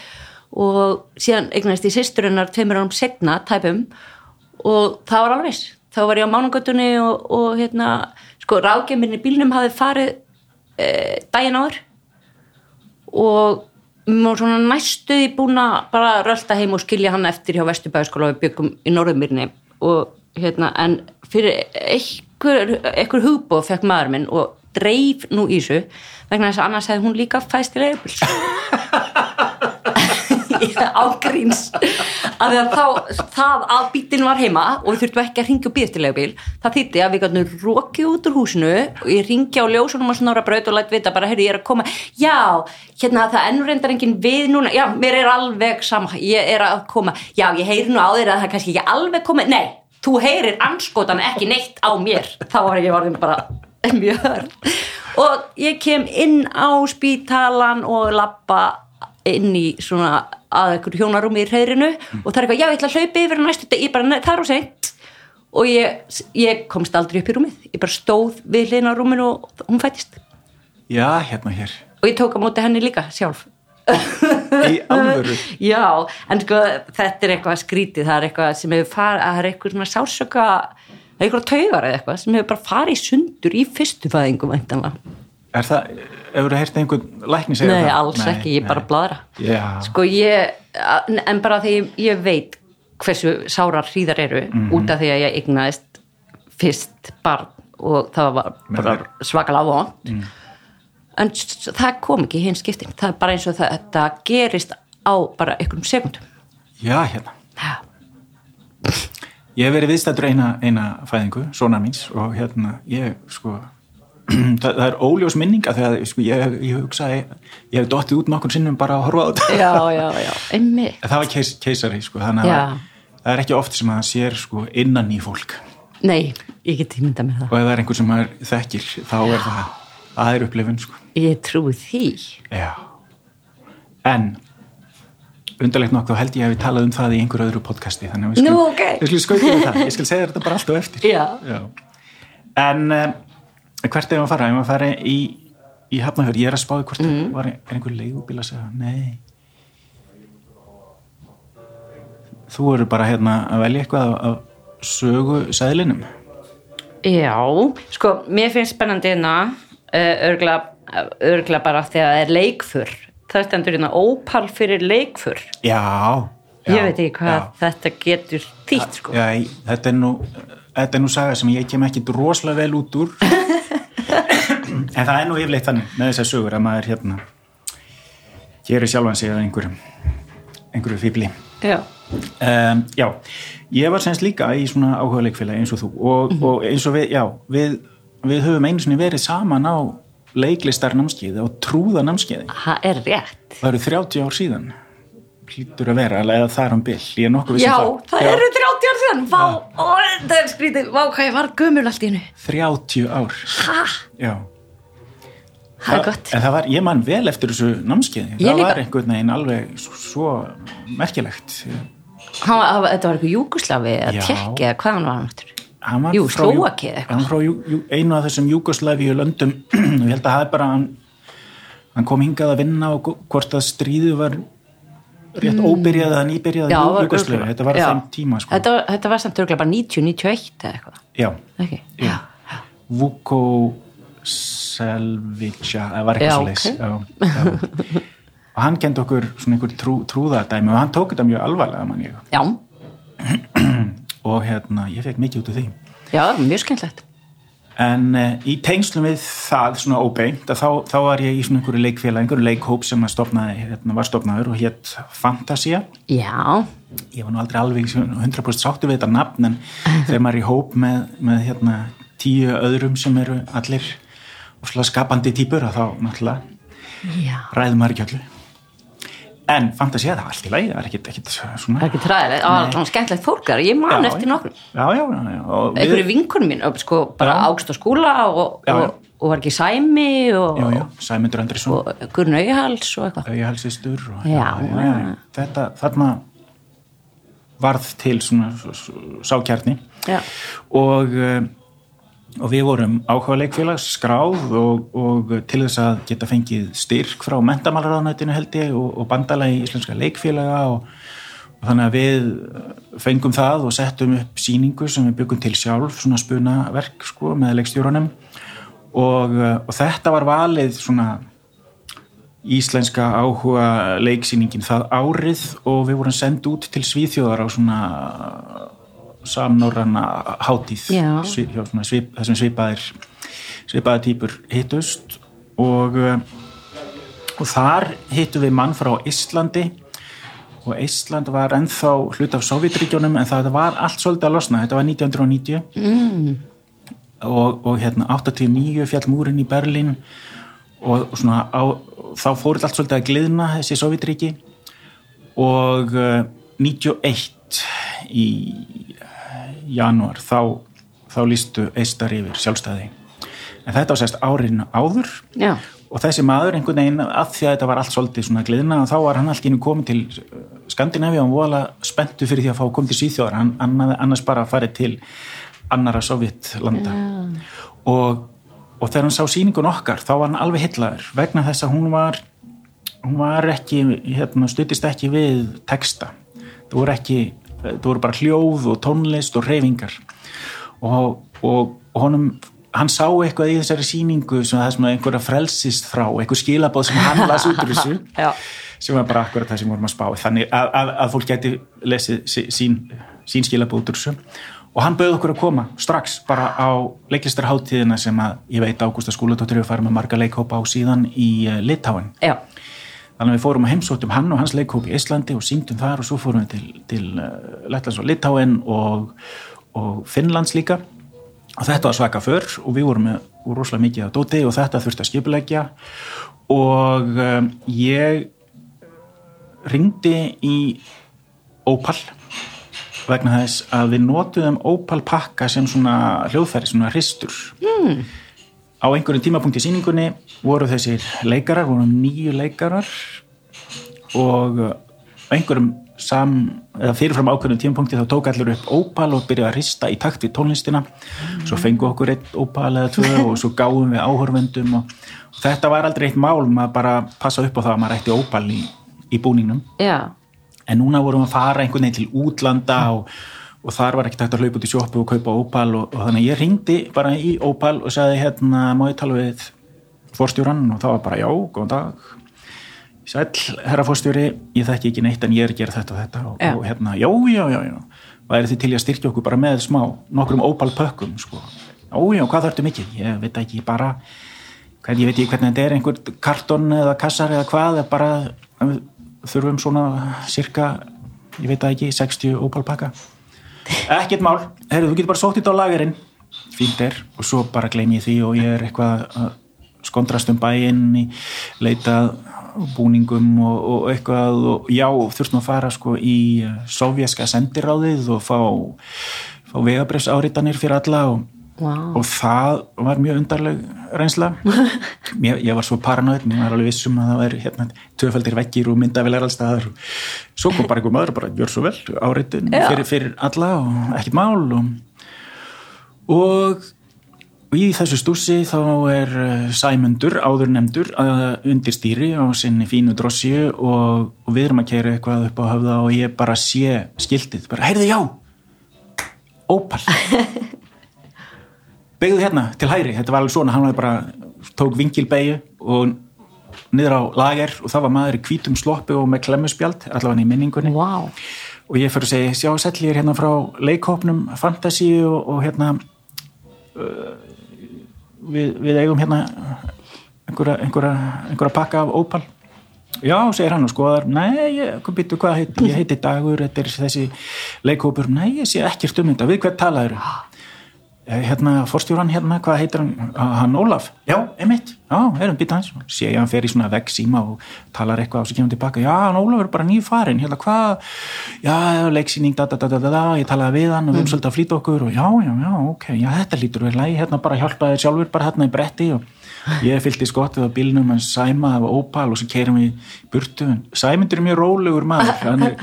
Og síðan eignast ég sýsturinnar tveimur árum setna, tæpum og það var alveg þá var ég á mánugötunni og, og hérna, sko, ráðgeminni bílnum hafði farið e, daginn áður. Og við varum svona næstuði búin að bara rölda heim og skilja hann eftir hjá Vesturbæðaskóla og við byggum í Norðumýrni og hérna, en fyrir einhver, einhver hugbóð fekk maður minn og dreif nú í þessu vegna þess að annars hefði hún líka fæst í leifbils ágríns. Að þá það að bílinn var heima og við þurftum ekki að ringja og býðast í leifbíl það þýtti að við gætum rokið út úr húsinu og ég ringja á ljósunum og snára braut og lætt vita bara, heyrðu, ég er að koma. Já, hérna það ennur reyndar enginn við núna, já, mér er alveg sama. Ég er að koma, já, ég heyri nú á þér að það kannski ekki alveg komið, nei þú heyrir anskotan ekki neitt á mér. Þá var ég orðin bara mjög hörð. Og ég kem inn á spítalan og lappa inn í svona að einhverju hjónarúmi í hreirinu og það er eitthvað, já ég ætla að hlaupa yfir næstu dag, ég bara, "Nei, það er á seint. Og ég, ég komst aldrei upp í rúmið. Ég bara stóð við hlina rúminu og hún fættist. Já, hérna hér. Og ég tók á móti henni líka sjálf. Í alvöru? Já, en sko þetta er eitthvað skrítið, það er eitthvað sem hefur farið, það er eitthvað svona sásöka eitthvað taugar eða eitthvað sem hefur bara farið sundur í fyrstu fæðingum væntanlega Er það, hefur það heyrt einhvern lækni segja Nei, það? alls ekki, ég bara bladra Já, Sko ég, en bara því ég, ég veit hversu sárar hríðar eru Mhm. út af því að ég eignaðist fyrst barn og það var bara svakalega vond Mm. en það kom ekki í hinn skiptin. Það er bara eins og það, þetta gerist á bara einhverjum sekundum já, hérna. Já, Ég hef verið viðstættur eina, eina fæðingu, svona míns og hérna, ég sko það, það er óljós minninga þegar sko, ég, ég hugsaði, ég hef dottið út nokkur sinnum bara að horfa á þetta. Já, já, já einmitt. Það var keis, keisari, sko, þannig að Já. það er ekki oft sem að það sér sko innan í fólk. Nei, ég get ímynda með það. Og ef það er einhver sem maður þekkir þá er það, er upplifun sko. Ég trúi því. Já. En undarlegt nokkuð held ég að við talað um það í einhver öðru podcasti þannig að við skulum, ok. við skulum skauta við það. Ég skal segja þetta bara allt og eftir. Já. En um, hvert er að fara? Ef maður fara í, í Hafnafjörð, ég er að spáði hvort mm. var er einhver leigubíl að segja, nei. Þú eru bara hérna að velja eitthvað af sögu sæðlinum Já, sko, mér finnst spennandi hérna uh, örgla, örgla bara að það er leikfur. Það stendur hérna ópal fyrir leikfur. Já, já ég veit ekki hvað já. þetta getur þýtt sko. Já, þetta er nú þetta er nú saga sem ég kem ekki rosalega vel út úr en það er nú yfirleitt þannig með þessar sögur að maður hérna gerir sjálfan sig að einhverjum einhverju fíbli Já, um, Já, ég var semst líka í svona áhuga leikfélagi eins og þú og, Mhm. og eins og við, já við, við höfum einu sinni verið saman á leiklistar námskeiði og trúða námskeiði það er rétt. Það eru 30 ár síðan hlýtur að vera, eða það er um byll ég er um Já, það. það eru 30 ár síðan Vá, ó, það er skrítið, vá, hvað ég var gömul allt í hennu 30 ár. Ha, Já. Það er gott. En það var, ég man vel eftir þessu námskeiði. Ég Það líka. var einhvern veginn alveg svo, svo merkilegt. Hann var- Þetta var eitthvað Júkoslavi eða Já. Tjekki eða hvað hann var hann aftur Hann var Jú, frá Jú- Slóvaki eða eitthvað. Hann var frá Jú, Jú, einu af þessum Júgoslavíu löndum og ég held að það er bara hann, hann kom hingað að vinna og hvort að stríðu var rétt Mm. Í var Júgoslavíu, örugglega. þetta var þeim tíma sko. þetta, þetta var samt örgla bara 90-91 eða eitthvað Já, okay. Já. Já. Vuko Selvica það var eitthvað svo leis og hann kendi okkur svona einhver trú, trúðadæmi og hann tók þetta mjög alvarlega mann ég já, og hérna, ég fekk mikið út af því já, mjög skemmtlegt en uh, í tengslum við það svona óbeint, að þá, þá var ég í svona einhverju leikfélag, einhverju leikhóp sem að stofnaði, hérna, var stofnaður og hétt Fantasia. Já, ég var nú aldrei alveg 100% sáttu við þetta nafn en þegar maður er í hóp með, með hérna, tíu öðrum sem eru allir og skapandi típur að þá náttúrulega já. ræðum maður ekki öllu en Fantasia það allt í lagi það er ekkit, ekkit Það svona er ekki træðilegt, það var skemmtlegt fólkar, ég man eftir já, og við- einhverju vinkunum mín, sko, bara ágst á skúla og, Já, já. og, og var ekki Sæmi og, Sæmundur Andrisson og Gunn Auhals og eitthvað. Auðhalsistur og þetta, þarna varð til svona sákjarni. Og, uh, og við vorum áhuga leikfélags skráð og, og til þess að geta fengið styrk frá mentamálaráðnættinu held ég og, og bandalagi íslenska leikfélaga og, og þannig að við fengum það og settum upp síningu sem við byggum til sjálf, svona spunaverk sko með leikstjórunum og þetta var valið svona íslenska áhuga leiksýningin það árið og við vorum sendt út til Svíþjóðar á svona samnorranna hátíð. Já. Svi, hjá svona svip, þessum svipaðir svipaðir týpur hittust. Og, uh, og þar hittu við mann frá Íslandi. Og Ísland var ennþá hlut af Sovjetríkjónum en það var allt svolítið að losna, þetta var 1990 mm. og, og hérna 89 fjall múrin í Berlín. Og, og svona á, þá fóruð allt svolítið að gliðna þessi Sovjetríki og uh, 91 í januar þá, þá lístu eistar yfir sjálfstæði. En þetta var sérst árin áður Já. og þessi maður einhvern veginn að því að þetta var allt svolítið svona gliðna og þá var hann allt í innu komið til Skandinavi og hann vola spenntu fyrir því að fá koma til Svíþjóðar. Hann annars bara farið til annara sovjetlanda og, og þegar hann sá síningun okkar þá var hann alveg hillaður vegna þess að hún var hún var ekki, hérna, stuttist ekki við texta. Það voru ekki, það voru bara hljóð og tónlist og reyfingar og, og, og honum hann sá eitthvað í þessari síningu sem það sem einhverja frelsist frá einhver skilabóð sem hann las út úr þessu. Sem var bara akkurat það sem vorum að spá þannig að, að, að fólk geti lesið sí- sín, sín skilabóð út úr þessu. Og hann bauð okkur að koma strax bara á leiklistarháttíðina sem að ég veit Ágústa Skúladóttir hefur farið með marga leikhópa á síðan í uh, Litáin Já. Þannig að við fórum að heimsóttum hann og hans leikhóp í Íslandi og síndum þar og svo fórum við til, til uh, Lettlands og Litáin og, og Finnlands líka. Og þetta var svaka för og við vorum með rosalega mikið að dóti og þetta þurfti að skipulegja og um, ég ringdi í Opal vegna þess að við notuðum Opal pakka sem svona hljóðfæri, svona hristur mm. Á einhverjum tímapunkti í síningunni voru þessir leikarar, voru nýju leikarar og á einhverjum sam, eða fyrirfram ákveðnum tímapunkti þá tók allir upp Opal og byrjaði að rista í takt við tónlistina svo fengu okkur einn Opal eða tvö og svo gáum við áhorfendum og, og þetta var aldrei eitt mál maður bara passa upp á það að maður ætti Opal í, í búningnum Já. en núna vorum við að fara einhvern veginn til útlanda og, og þar var ekki tægt að hlaupa út í sjoppu og kaupa Opal og, og þannig ég ringdi bara í Opal og sagði hérna má ég tala við fórstjóran og það var bara já, góðan dag. Sæl, herra fórstjóri ég þekki ekki neitt en ég er að gera þetta og þetta og, Já. og hérna, já, já, já, já. Og er þið til að styrkja okkur bara með smá nokkrum Opal pökkum, sko? Já, já, hvað þarftu mikið, ég veit ekki bara ég veit ekki hvernig þetta er einhver karton eða kassar eða hvað bara við þurfum svona cirka, ég veit það ekki 60 Opal pakka ekkert mál, herru, þú getur bara sótt þetta á lagerinn. Fínt er. Og svo bara gleym ég því og ég er eitthvað að skondrast um bæinn leitað búningum og, og eitthvað. Og já, þurftum að fara sko í eh, sovjaska sendiráðið og fá, fá vegabrefs áritanir fyrir alla og Vá. og það var mjög undarleg reynsla ég, ég var svo paranoid mér var alveg vissum að það væri hérna, tvöfaldir veggir og myndavilar allstaðar svo kom bara einhver maður bara gjör svo vel áritin Já. fyrir, fyrir alla og ekkert mál og, og í þessu stúsi þá er eh, Sæmundur, áður nefndur að undir stýri á sinni fínu drossju og, og við erum að kæra eitthvað upp á höfða og ég bara sé skiltið, bara heyrðu já Opal beigðu hérna til hæri, þetta var alveg svona hann bara, tók vingilbeigju og niður á lager og það var maður í hvítum sloppu og með klemmuspjald allavega í minningunni. Vá. og ég fyrir að segja, sjá ég er hérna frá leikhópnum Fantasí og, og hérna uh, við, við eigum hérna einhverja, einhverja, einhverja pakka af Opal. Já, segir hann og skoðar nei, ég, býttu, hvað heit, ég heiti Dagur þetta er þessi leikhópur, nei, ég sé ekkert um þetta við hvert talaður hérna, forstjóran hérna, hvað heitir hann, hann Ólaf? Já, emitt, já, erum býta hans sé ég hann fer í svona vegg síma og talar eitthvað og svo kemur hann tilbaka, já, hann Ólaf er bara nýju farin hérna, hvað, já, leiksýning da, da, da, da, da, da, ég talaði við hann og við erum svolítið að flýta okkur og já, já, já, ok. Já, þetta lítur vel lægi, hérna bara hjálpa þér sjálfur bara hérna í bretti og ég fylgdi skottið á bílnum hans Sæma af Opal og svo keirum við burtu. Sæmundur er mjög rólegur maður.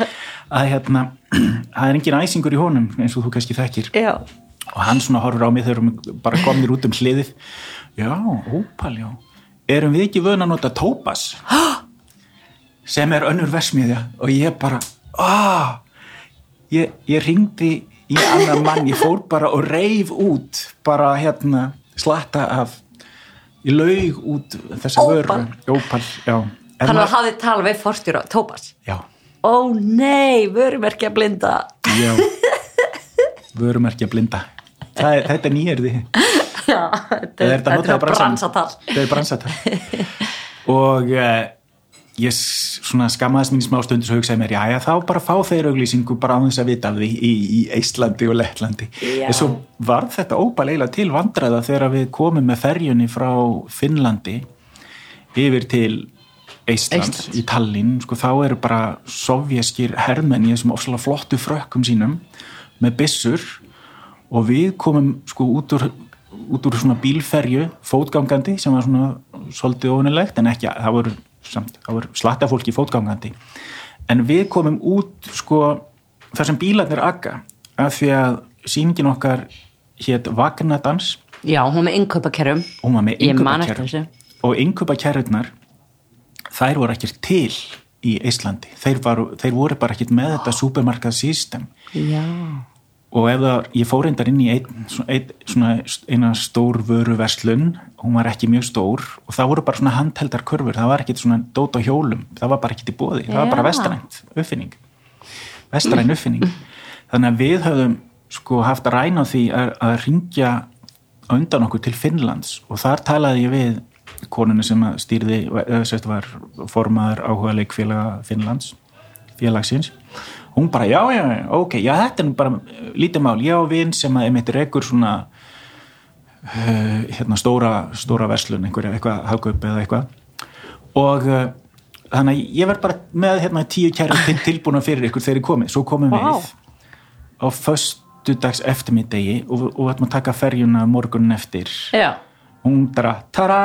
Að hérna það er engin æsingur í honum eins og þú kannski þekkir. Já. Og hann svona horfur á mig þegar við bara komnir út um hliðið. Já, Opal, já. Erum við ekki vöna að nota Topaz sem er önnur versmiðja og ég bara aah ég, ég ringdi í annan mann. Ég fór bara og reif út bara hérna slatta af ég laug út þessa Opal? vöru. Opal, já. En Hann maður- hafði talað við forstjóra Tópas já, Ó nei, vörumerki að blinda. Já. Vörumerkja blinda. Það er, þetta er nýjörði Já, þetta er, þetta er bransatal. Þetta er bransatal. Og uh, ég skammaðist mín í smá stundu svo hugsaði mér, já, já, þá bara fá þeir auglýsingu bara á þess að vita af því í, í Íslandi og Lettlandi. En svo var þetta óbæleila til vandræða þegar við komum með ferjunni frá Finnlandi yfir til Íslands, í Tallinn. Sko, þá eru bara sovjaskir hermenn í þessum ofsalega flottu frökkum sínum með byssur og við komum sko út úr út úr svona bílferju, fótgangandi sem var svona svolítið ofunilegt en ekki, það voru, voru slatta fólki fótgangandi. En við komum út sko þar sem bílarnir aga af því að sýningin okkar hétt Vagnadans. Já, hún með innkaupakerrum. Og hún var með innkaupakerrur og innkaupakerrurnar þær voru ekkert til í Íslandi, þeir, var, þeir voru bara ekkert með þetta supermarkað system Já, og það, ég fór reyndar inn í ein, ein, svona eina stór vöru verslun, hún var ekki mjög stór og það voru bara svona handheldar kurfur það var ekkert svona dót á hjólum það var bara ekkert í bóði, það var bara vestrænt uppfinning, vestræn uppfinning. Þannig að við höfum sko haft að ræna því að, að ringja undan okkur til Finnlands og þar talaði ég við konunni sem stýrði, eða sérst var formaður áhuga leikfélaga Finnlands félagsins hún bara, já, já, já, ok, já, þetta er bara uh, lítið mál, ég á vin sem að einmitt rekur svona uh, hérna stóra, stóra verslun einhverja, eitthvað, hagaup eða eitthvað. Og uh, þannig að ég verð bara með hérna tíu kæri til, tilbúna fyrir ykkur þegar ég komið, svo komum Vá. við á föstudags eftirmiddegi og, og við ætlum að taka ferjuna morgunin eftir. Já. Hún bara, tara!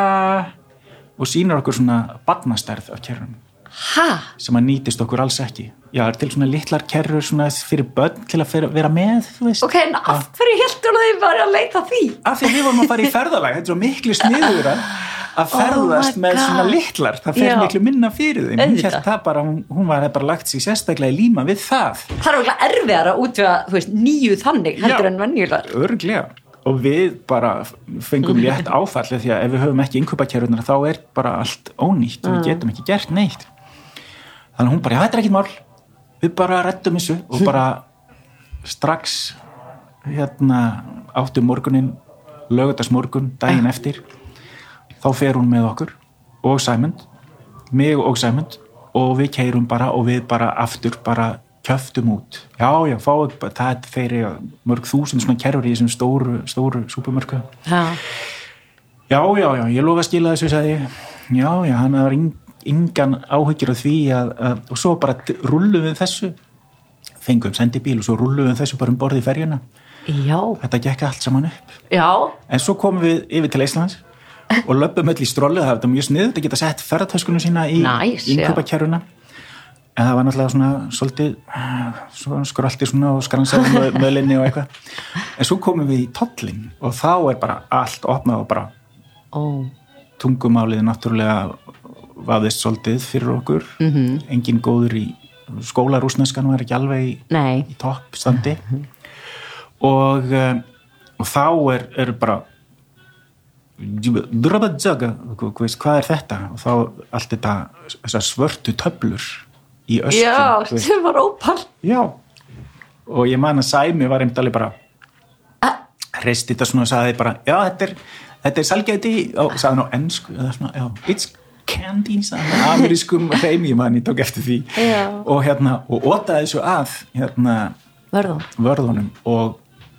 og sýnir okkur svona badnastærð af kærunum Ha? sem að nýtist okkur alls ekki já, er til svona litlar kerrur svona fyrir börn til að fyrir, vera með þú veist? Ok, en af hverju heldur þau bara að leita því? af því við vorum að fara í ferðalag þetta er svo miklu sniður að ferðast Oh með svona litlar. Það fer Já. miklu minna fyrir þeim. Hún, hélt það bara, hún, var bara lagt sig sérstaklega í líma við það. Það er okkur erfiðar að útvega, þú veist, nýju þannig heldur Já. en venjulegar örglega og við bara fengum létt áfalli því að ef við höfum ekki innkaupakerrunar þá er bara allt ónýtt og við getum ekki gert neitt. Þannig að hún bara, já þetta er ekkit mál við bara rettum þessu og bara strax hérna áttum morgunin lögutarsmorgun daginn eftir. Þá fer hún með okkur og Sæmund mig og Sæmund og við keirum bara og við bara aftur bara kjöftum út. Já já, bara- það er þeirri mörg þúsund svona kerfur í þessum stóru stóru súpumörku Já, já já já, ég lofa að skila þessu sagði ég. Já já, hann var ing, engan áhyggjur af því að, að og svo bara rullum við þessu. Fengum sendibíl og svo rullum við þessu bara um borði í ferjuna. Já, þetta gekk allt saman upp. Já. En svo komum við yfir til Íslands og löpum öll í strollu, það var mjög sniðut að geta sett ferðartöskunum sína í Nice, innkaupakerruna en það var náttúrulega svona svolítið svona skröldi svona og skransaði mölinni og eitthvað. En svo komum við í tollin og þá er bara allt opnað og bara Ó, tungumálið náttúrulega vafðist svolítið fyrir okkur. -hmm. Mhm. engin góður í skólarúsneskan var ekki alveg í, nei. í toppstandi. Og, uh, og þá er, er bara hvað er þetta? Og þá allt þetta svörtu töflur í öskjum Já, sem var ópal. Já. Og ég man að Sæmi var einmitt alveg bara hreisti þetta svona og sagði bara já þetta er, þetta er salgæti og sagði hann á ennsku it's candy á amerískum hreim ég man ég tók eftir því. Já. og hérna og ótaði þessu að hérna Verðum vörðunum og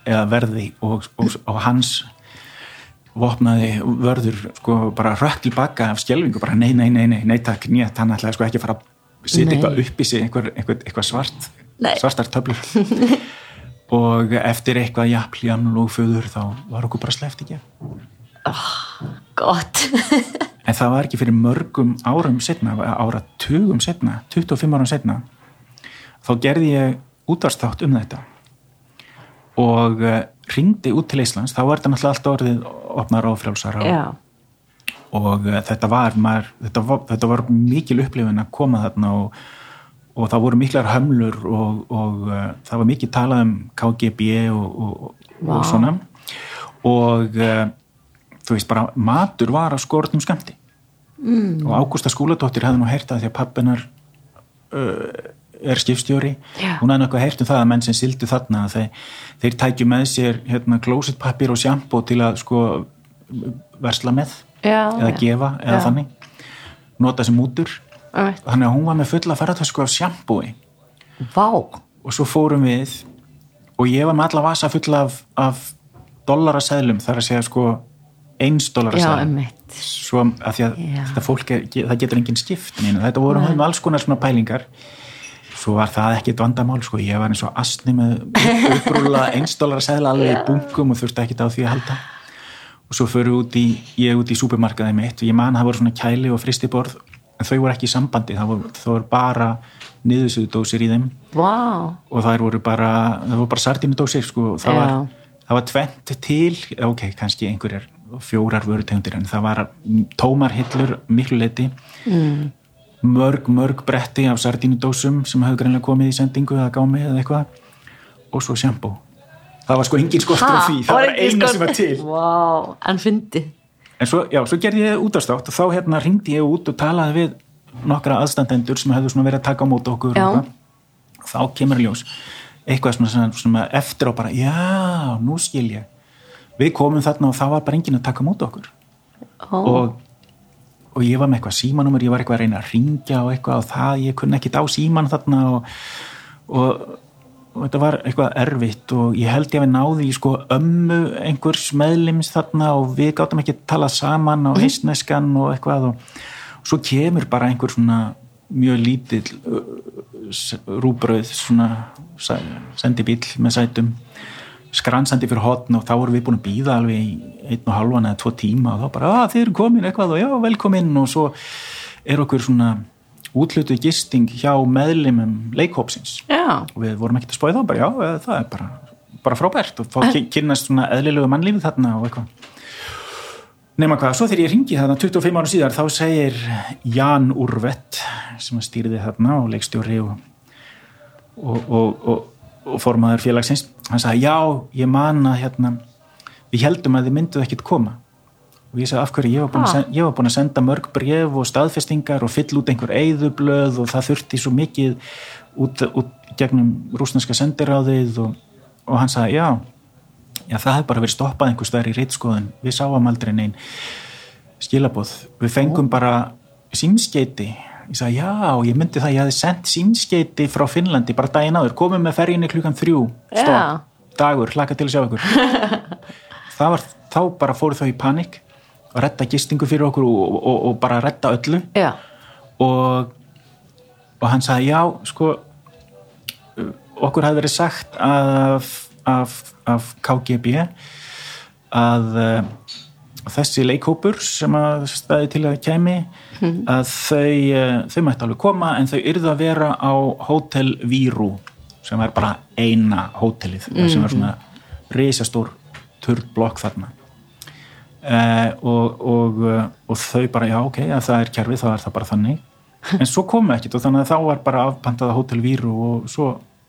eða verði og, og, og hans vopnaði vörður sko bara rökk tilbaka af skjelvingu, bara nei, nei, nei, nei, nei takk, nýtt, hann ætlaði sko ekki að fara að setja eitthvað upp í sig, eitthvað, eitthvað, eitthvað svart Nei. svartar töflur. Og eftir eitthvað jafnljan og föður þá var okkur bara sleft ekki gott en það var ekki fyrir mörgum árum setna, ára tugum setna 25 árum setna þá gerði ég útvarstátt um þetta. Og uh, ringdi út til Íslands, þá var þetta náttúrulega allt orðið opnar og frjálsar já, og uh, þetta var, maður, þetta var þetta var mikil upplifun að koma þarna og, og það voru miklar hömlur og, og uh, það var mikið talað um KGB og, og, og svona. Og þú veist bara matur var á skortum skamti mm. og Ágústa skúladóttir hefði nú heyrt að því að pappinar uh, er skipstjóri Já. hún hefði nokkuð heyrt um það að menn sem sildu þarna þeir, þeir tækju með sér hérna klósitpappir og sjampó til að sko versla með já, eða já. gefa eða þannig nota sem útur Einmitt. þannig að hún var með fulla ferðartösku af sjampói vá, og svo fórum við og ég var með alla vasa fulla af, af dollaraseðlum þar að segja sko eins já, dollaraseðlum emmitt svo að því að þetta fólk er, það getur engin skipt neina. þetta voru með alls konar svona pælingar. Svo var það ekkit vandamál sko. ég var eins og astni með upprúla einsdólar að segla alveg í bunkum og þurfti ekkit á því að halda. Og svo fyrir út í, ég út í supermarkaði mitt og ég man að það voru svona kæli og fristiborð en þau voru ekki í sambandi. Það voru, það voru bara niðursuðudósir í þeim. Vá, og það voru bara, bara sardínudósir sko. það, var, það var tvent til. Ok, kannski einhverjar fjórar vörutegundir en það var tómar hillur miklu leiti mm. mörg, mörg bretti af sardínudósum sem hafði greinlega komið í sendingu eða gámi eða eitthvað. Og svo sjambó það var sko engin skortur á því, það var eina sem var til. Vá, en fyndi. En svo, já, svo gerði ég útastátt og þá hérna ringdi ég út og talaði við nokkra aðstandendur sem hefðu svona verið að taka á móti okkur og þá kemur ljós eitthvað svona, svona, svona eftir á bara já, nú skil ég við komum þarna og það var bara enginn að taka á móti okkur. Ó. og, og ég var með eitthvað símanúmer, ég var eitthvað að reyna að ringja og eitthvað og það, ég kunni ekki á síman þarna og, og, og þetta var eitthvað erfitt og ég held ég að við náði í sko ömmu einhvers meðlims þarna og við gáttum ekki að tala saman á eistneskan og eitthvað og, og svo kemur bara einhver svona mjög lítill rúbrauð svona sendibíll með sætum skransandi fyrir hotn og þá vorum við búin að býða alveg í einn og halvan eða tvo tíma og þá bara, að þið eru komin eitthvað og já, velkomin. Og svo er okkur svona útlutuð gisting hjá meðlimum leikhópsins. Já, og við vorum ekkert að spóið þá bara, já, það er bara, bara frábært. Og fá ki- kynnast svona eðlilegu mannlífi þarna og eitthvað. Nema hvað, svo þegar ég ringi þarna 25 ára síðar þá segir Jan Urvett sem stýrði þarna og leikstjóri og, og, og, og formaður félagsins hann sagði, já, ég man að hérna, við heldum að þið mynduð ekkit koma. Og ég sagði af hverju, ég var senda, ég var búin að senda mörg bref og staðfestingar og fyll út einhver eyðublöð og það þurfti svo mikið út, út gegnum rúsneska sendiráðið. Og, og hann sagði, já já, það hefði bara verið stoppað einhver staðar í reitskoðun við sáum aldrei neinn skilabóð, við fengum bara símskeiti ég sagði, já, ég myndi það, ég hefði sendt símskeiti frá Finnlandi bara daginn áður, komum með ferjinni klukkan þrjú Já. stopp, dagur, hlaka til að sjá ykkur. Það var, þá bara fóru þau í panik að redda gistingu fyrir okkur og, og, og bara redda öllu. Já, og, og hann sagði já, sko okkur hafði verið sagt af, af, af KGB að þessi leikhópur sem að staði til að kemi að þau, uh, þau mætti alveg koma en þau yrðu að vera á Hotel Víru sem er bara eina hótelið sem er svona risastór turblokk þarna. Uh, og, og, uh, og þau bara já ok, ef það er kerfið þá er það bara þannig. En svo komum við ekkert og þannig að þá var bara afpantað að Hotel Víru og svo,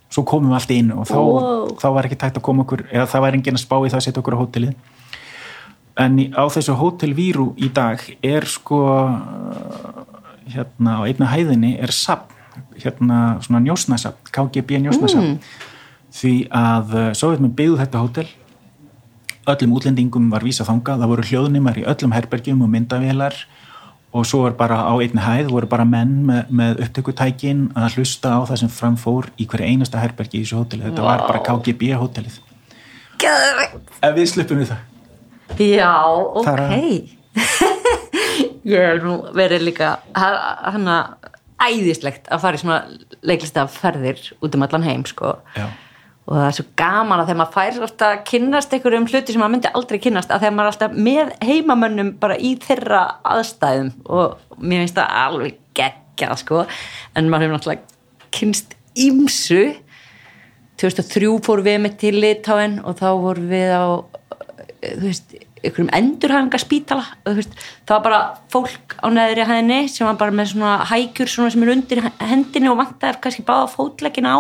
svo komum við allt inn og þá, Wow. þá var ekki tægt að koma okkur eða það var enginn að spá í það að setja okkur á hótelið en á þessu Hotel Víru í dag er sko uh, hérna á einna hæðinni er sapn, hérna svona njósnasapn, KGB njósnasapn því að uh, Sovjetmenn byggðu þetta hótel. Öllum útlendingum var vísa þangað, það voru hljóðnumar í öllum herbergjum og myndavélar. Og svo var bara á einni hæð voru bara menn með, með upptökutækin að hlusta á það sem framfór í hverju einasta herbergi í þessu hóteli, þetta var bara. KGB hótelið. Geðveikt. ef við sluppum við það Já, ok. Þar Ég hef nú verið líka hann að æðislegt að fara í svona leiklistaferðir út um allan heim sko. Já. og það er svo gaman að þegar maður fær alltaf að kynnast einhverjum hluti sem maður myndi aldrei kynnast að þegar maður er alltaf með heimamönnum bara í þeirra aðstæðum. Og mér finnst það alveg geggjað sko. En maður hefur náttúrulega kynst ímsu 2003 fór við með til Litáin og þá vorum við á þú veist, einhverjum endurhæfinga spítala veist, það var bara fólk á neðri hæðinni sem var bara með svona hækjur svona sem er undir hendinni og vantar kannski báða fótlegin á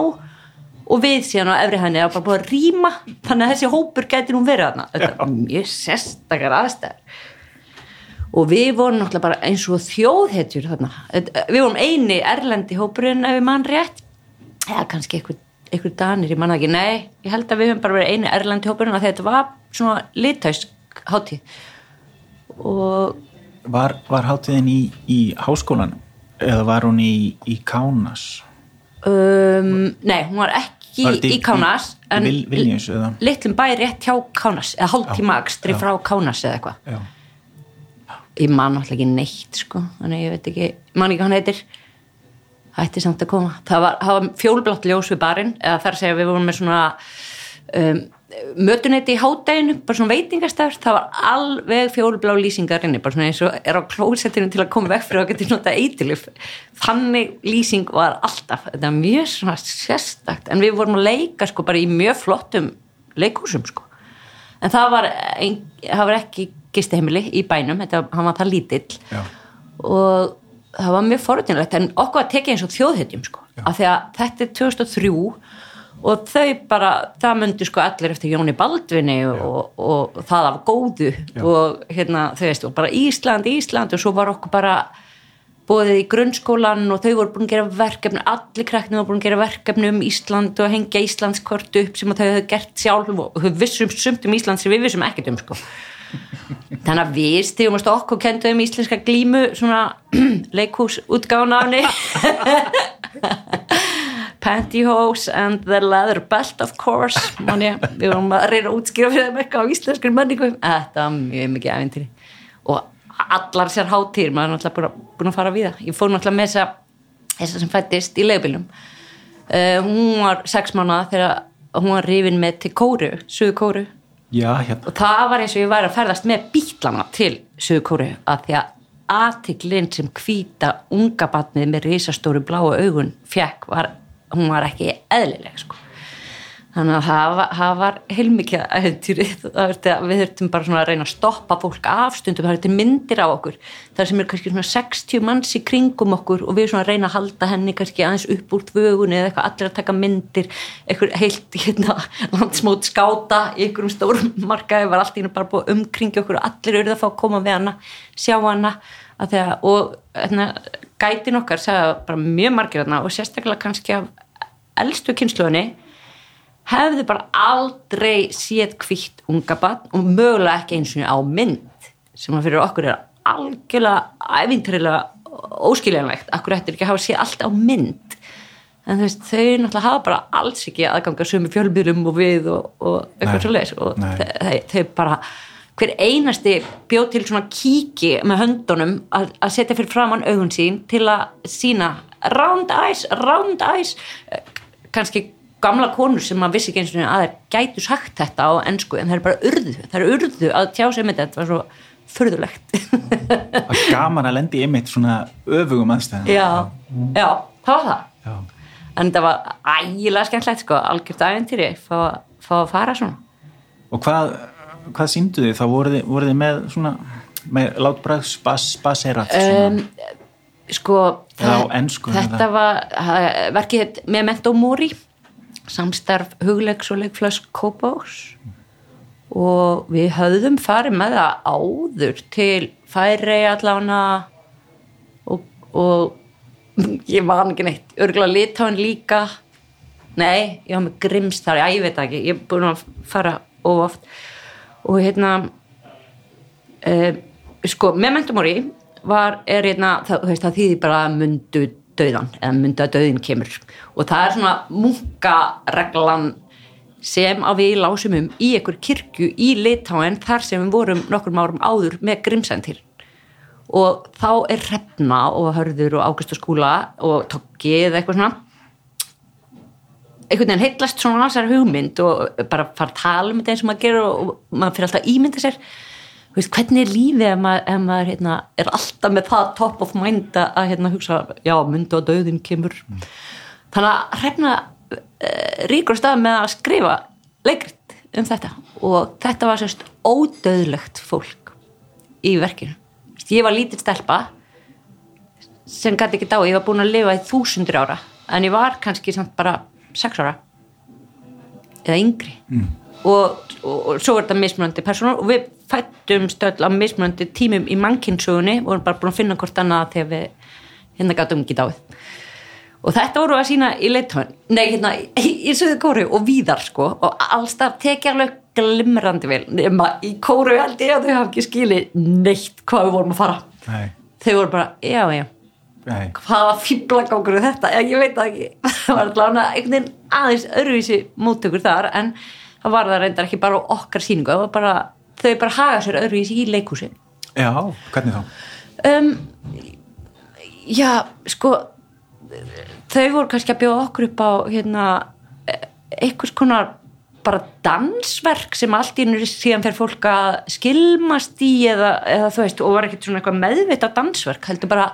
og við síðan á efri hæðinni það var bara búið að rýma þannig að þessi hópur gæti nú verið þarna. Þetta er mjög sérstakar aðstæður. Og við vorum náttúrulega bara eins og þjóðhetjur þarna. Við vorum eini erlendi hópurinn ef við mann rétt. Eða kannski einhver, einhver danir, ég manna ekki. Nei, ég held að við höfum bara verið eini erlendi hópurinn að þetta var svona litausk hátíð. Og Var, var hátíðin í, í háskólanum? Eða var hún í, í Kánas? um, nei, hún var ekki Var í Kánas í, Vil, Vilnius litlum bæ rétt hjá Kánas eða hálftíma akstri já. frá Kánas eða eitthvað. Ég man alltaf ekki neitt sko þannig ég veit ekki, man ekki hvað hann heitir. Hætti samt að koma. Það var, var fjólblátt ljós við barinn eða þar segja við vorum með svona um, mötuneyti í hádeginu bara svona veitingastafur, það var alveg fjólblá lýsingar inni, bara svona eins og er á klósettinu til að koma vekk fyrir að geta nota eitilif þannig lýsing var alltaf, þetta var mjög svona sérstakt, en við vorum að leika sko bara í mjög flottum leikúsum sko. En það var, ein, það var ekki gistiheimili í bænum, þetta, hann var það lítill. Já. og það var mjög forutnilegt en okkur að tekja eins og þjóðhetjum sko, af því að þetta er 2003 og þau bara, það myndi sko allir eftir Jóni Baldvinni og, og, og það af góðu. Og hérna þau veist, og bara Ísland, Ísland og svo var okkur bara bóðið í grunnskólan og þau voru búin að gera verkefni allir krakknum voru búin að gera verkefni um Ísland og hengja Íslandskort upp sem þau hefðu gert sjálf og þau vissum sumt um Ísland sem við vissum ekkert um sko. Þannig að við stígumast okkur og kenduðum íslenska glímu svona leikhús útgánaðni pantyhose and the leather belt of course. Manni, við vorum að reyna að útskýra fyrir þeim eitthvað á íslenskur menningu. Þetta var mjög mikið æfintýri og allar sér hátír maður er náttúrulega búin að, fara við það ég fór náttúrulega með þessa, þessa sem fættist í legubilum uh, hún var sex mánuða þegar hún var rifin með til kóru, suðu kóru Já, hérna. og það var eins og ég væri að ferðast með bílana til Suðu Kóru að því að aðtiklinn sem hvíta unga batnið með risastóru bláu augun fekk var, hún var ekki eðlileg sko. Þannig að það það var heilmikið aðeintýrið, við þurftum bara að reyna að stoppa fólk af stundum. Það verður myndir á okkur, það sem er kannski svona 60 manns í kringum okkur og við reyna að halda henni kannski aðeins upp úr tvögunni eða eitthvað, allir að taka myndir eitthvað heilt hérna, landsmót skáta í einhverjum stórum markaði. Var allt í hennu bara búið umkringi okkur og allir auðvitað að fá að koma við hana sjá hana. Þegar, og hérna, gætin okkar segja bara mjög margir hana og sérstaklega kannski af elstu kynsluðinni hefðu bara aldrei séð kvitt unga bann og mögulega ekki eins og á mynd sem að fyrir okkur er algjörlega æfintrilega óskiljanlegt. Akkur eftir ekki að hafa séð allt á mynd? En þú veist, þau náttúrulega hafa bara alls ekki aðganga sömu fjölbyrjum og við og, og eitthvað svo leiðis og þau bara hver einasti bjóð til svona kíki með höndunum að, að setja fyrir framann augun sín til að sína round eyes, round eyes Eh, kannski gamla konur sem maður vissi ekki eins og að þeir gætu sagt þetta á ennsku en það er bara urðu, það er urðu að tjá sig með þetta var svo furðulegt Það er gaman að lendi einmitt svona öfugum aðstæðan. já, já, það var það Já. en það var ægilega skemmtlegt sko, algjört æventýri fá, fá að fara svona Og hvað, hvað síndu þið? Þá voruð þið, voruð þið með svona, með látbræðs bas, baserat um, sko það- ensku, þetta eða? var það- verkið heit Memento Mori samstarf hugleiks og leikflösk Kópás og við höfðum farið með það áður til færi allána og, og ég var ekki neitt. Örgulega litáin líka. Nei, ég var með grims þar, já ég veit það ekki. Ég er búin að fara oft og hérna uh, sko, Memento Mori var, er hérna, það, það þýðir bara mundu döðan, eða mundu að döðin kemur. Og það er svona munkareglan sem að við lásum um í einhver kirkju í Litáen þar sem við vorum nokkur árum áður með grimsæntir og þá er Hrefna og Hörður og Águst og Skúla og Tokki eða eitthvað svona einhvern veginn heitlast svona þessar hugmynd og bara fara að tala um þetta eins og maður gerur og maður fyrir alltaf að ímynda sér. Veist, hvernig er lífið ef maður, ef maður hérna, er alltaf með það top of mind að hérna, hugsa, já, myndu og döðin kemur. Mm. þannig að hrefna uh, ríkur stað með að skrifa leikrit um þetta. Og þetta var sérst ódöðlegt fólk í verkinu. Ég var lítið stelpa sem gæti ekki dá, ég var búin að lifa í þúsundur ára. En ég var kannski samt bara sex ára. Eða yngri. Mm. og, og, og svo er þetta mismunandi personar og við fættum stöld á mismunandi tímum í mannkynnsugunni og erum bara búin að finna hvort annað þegar við hérna gætum ekki dáið. Og þetta voru að sína í leittóin nei hérna í söðu kóru og víðar sko. Og allstað tekja alveg glimrandi vel. Nema í kóru held ég að þau hafa ekki skilið neitt hvað við vorum að fara. Nei. þau voru bara já já Nei. hvaða fýblagangur þetta ég, veit ekki það var allavega einhvern veginn aðeins öruvísi móttökur þar en það var það reyndar ekki bara okkar síningu bara, þau bara haga sér öruvísi í leikúsi Já, hvernig þá? Um, já, sko þau voru kannski að bjóða okkur upp á hérna, einhvers konar bara dansverk sem allt í nýri síðan fer fólk að skilmast í eða, eða þú veist og var ekkert svona eitthvað meðvita dansverk heldur bara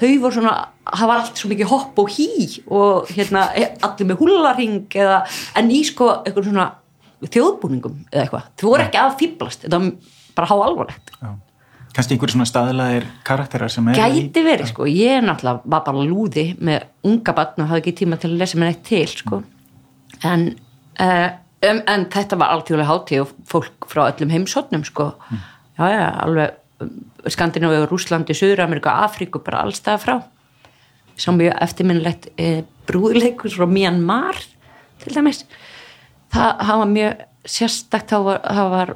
þau voru svona, það var allt svo mikið hopp og hí og hérna allir með húlarring eða en í sko eitthvað svona þjóðbúningum eða eitthvað, þau voru ekki að fýblast þetta var bara há alvorlegt Kanski einhver svona staðilegir karakterar sem er Gæti verið sko, ég er náttúrulega var bara lúði með unga batn og hafði ekki tíma til að lesa mér eitt til sko. En, uh, um, en þetta var alltjóðlega hátíð og fólk frá öllum heimsotnum sko. Mm. já já, alveg Skandinavíu, Rúslandi, Suður-Amerika Afríku, bara allstað frá. Sem mjög eftirminnlegt e, brúðleikur frá Myanmar til dæmis. Það, það var mjög sérstakt það var, það var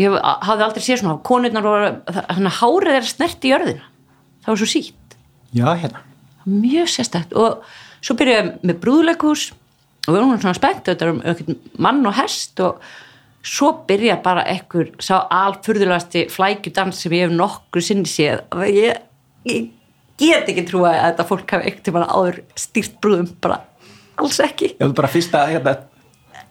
ég hafði aldrei séð svona konurnar voru, þannig að hárið er snert í jörðina. Það var svo sítt. Já, hérna. Mjög sérstakt. Og svo byrjuðum með brúðleikus og við vorum svona spennt þetta var mann og hest og svo byrja bara ekkur sá alfurðulegasti flækjudans sem ég hef nokkur sinni séð. Ég, ég get ekki trúa að þetta fólk hafi ekkert til að áður stýrt brúðum, bara alls ekki. Já, þú bara fyrsta, hérna,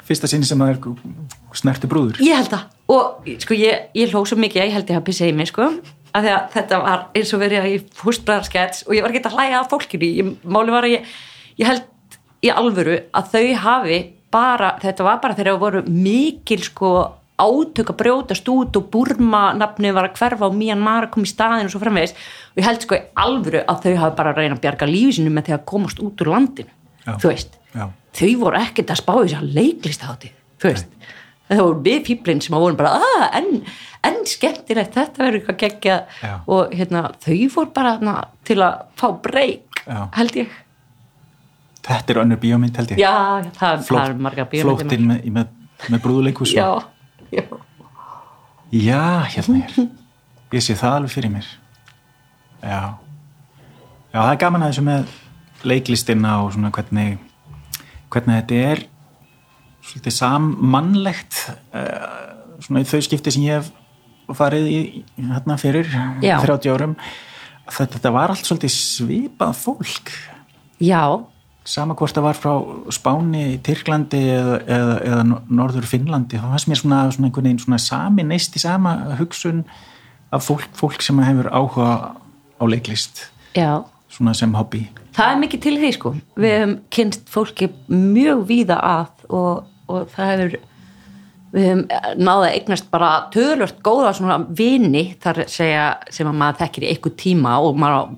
fyrsta sinni sem það er snerti brúður. Ég held það, og sko ég, ég hlóð svo mikið að ég held ég hafi pissið í mig, sko að því að þetta var eins og verið í húsbræðarskets og ég var ekki að hlæga af fólkinu, ég, máli var að ég, ég held í alvöru að þau hafi bara, þetta var bara þegar það voru mikil sko átök að brjótast út og Burma nafni var að hverfa og Myanmar kom í staðin og svo framvegis. Og ég held sko í alvöru að þau hafi bara reynað að bjarga lífið sinu með því að komast út úr landinu já, þú veist, já. þau voru ekkert að spá þess að leiklist á því þú veist, Nei. það voru við fýblinn sem að voru bara að, ah, en, en skemmtilegt þetta verður eitthvað gegja og hérna, þau voru bara na, til að fá breyk, held ég Þetta er önnur bíómynd held ég. Já, það, Flót, það er marga bíómynd Flóttinn með, með, með brúðuleikus Já, já. Já, hérna er. Ég sé það alveg fyrir mér. Já. Já, það er gaman að þessu með leiklistina og svona hvernig hvernig þetta er svolítið sammannlegt uh, svona í þau skipti sem ég hef farið í hérna fyrir Já. 30 árum þetta, þetta var allt svolítið svipað fólk. Já sama hvort það var frá Spáni, Tyrklandi eða, eða, eða Norður Finnlandi þá fannst mér svona, svona einhvern veginn svona sami neist í sama hugsun af fólk, fólk sem hefur áhuga á leiklist Já. svona sem hobby. Það er mikið til því sko. Við hefum kynst fólki mjög víða að og, og það hefur við hefum náða eignast bara töðlört góða svona vini þar segja sem að maður þekkir í einhver tíma og maður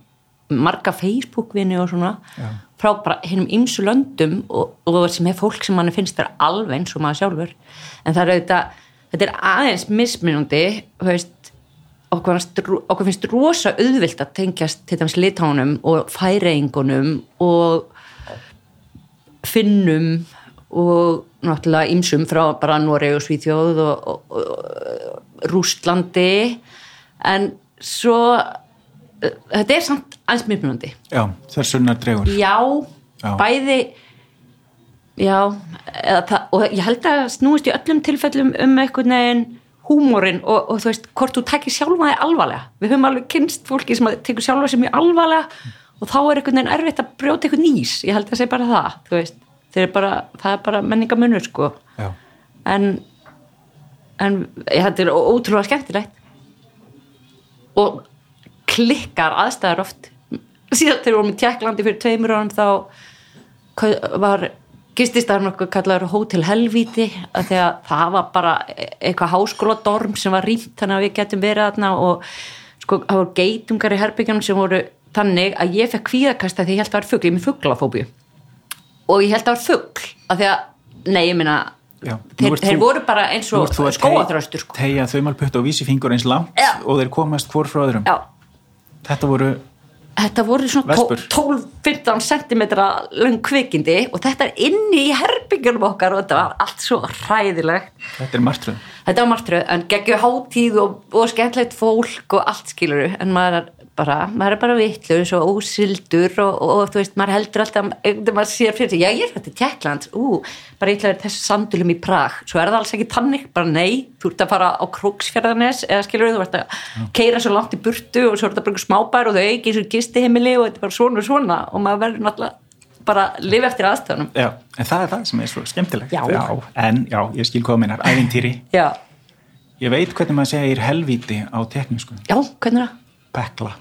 marga Facebook vini og svona. Já frá bara hennum ymsu löndum og, og sem er fólk sem mann finnst vera alveg eins og maður sjálfur. En það er auðvitað, þetta er aðeins misminandi, veist okkur, okkur finnst rosa auðvilt að tengjast til dæmis litánum og færeingunum og finnum og náttúrulega ymsum frá bara Noreg og Svíþjóð og, og, og Rústlandi en svo þetta er samt aðeins mjög mjöndi Já, það sunnar dregur. Já, Já. bæði já eða, og ég held að snúist í öllum tilfellum um einhvern veginn húmórin og, og þú veist, hvort þú tekir sjálfa þig alvarlega. Við höfum alveg kynst fólki sem tekur sjálfa sig mjög alvarlega og þá er einhvern veginn erfitt að brjóta einhvern nýs. Ég held að sé bara það, þú veist. Er bara, það er bara menningamunur sko. Já. en en þetta er ótrúlega skemmtilegt. Og klikkar aðstæðar oft síðan þegar við vorum í Tjekklandi fyrir tveimur árum þá var gististarinn okkur kallaður Hotel Helvíti að að það var bara eitthvað háskóladorm sem var rýmt þannig að við getum verið aðna og sko það voru geitungar í herbyggjum sem voru þannig að ég fekk kvíðakast að því ég held að það var fuggl, ég er með fugglafóbíu og ég held að það var fuggl að því að, nei ég minna þeir, þeir voru bara eins og skóaþröstur sko. tegja þaumalputt og vísifingur eins langt Já. og þeir komast hvort frá öðrum Já. þetta voru þetta voru svona 12-15 cm lang kvikindi og þetta er inni í herbyggjum okkar og þetta var allt svo ræðilegt þetta er martröð. Þetta var martröð en geggjur hátíð og, og skemmtlegt fólk og allt skiluru en maður bara, maður er bara vittlur og ósildur og, og, og þú veist, maður heldur alltaf þegar maður sér fyrir já ég er þetta í Tjekkland ú, bara ég ætlaði þessu sandulum í Prag. Svo er það alls ekki tannig, bara nei þú ert að fara á Króksfjörðarnes eða skilur þú ert að keira svo langt í burtu og svo er þetta bara smábær og þau eigi eins og gistiheimili og þetta er bara svona og svona og maður verður náttúrulega bara að lifa eftir aðstöðunum Já, en það er það sem er svo skemmtilegt. Já. Já, en já, ég skil hvað minnar, ævintýri. Já. Ég veit hvernig maður segir helvíti á teknísku Já, hvernig það? Pekla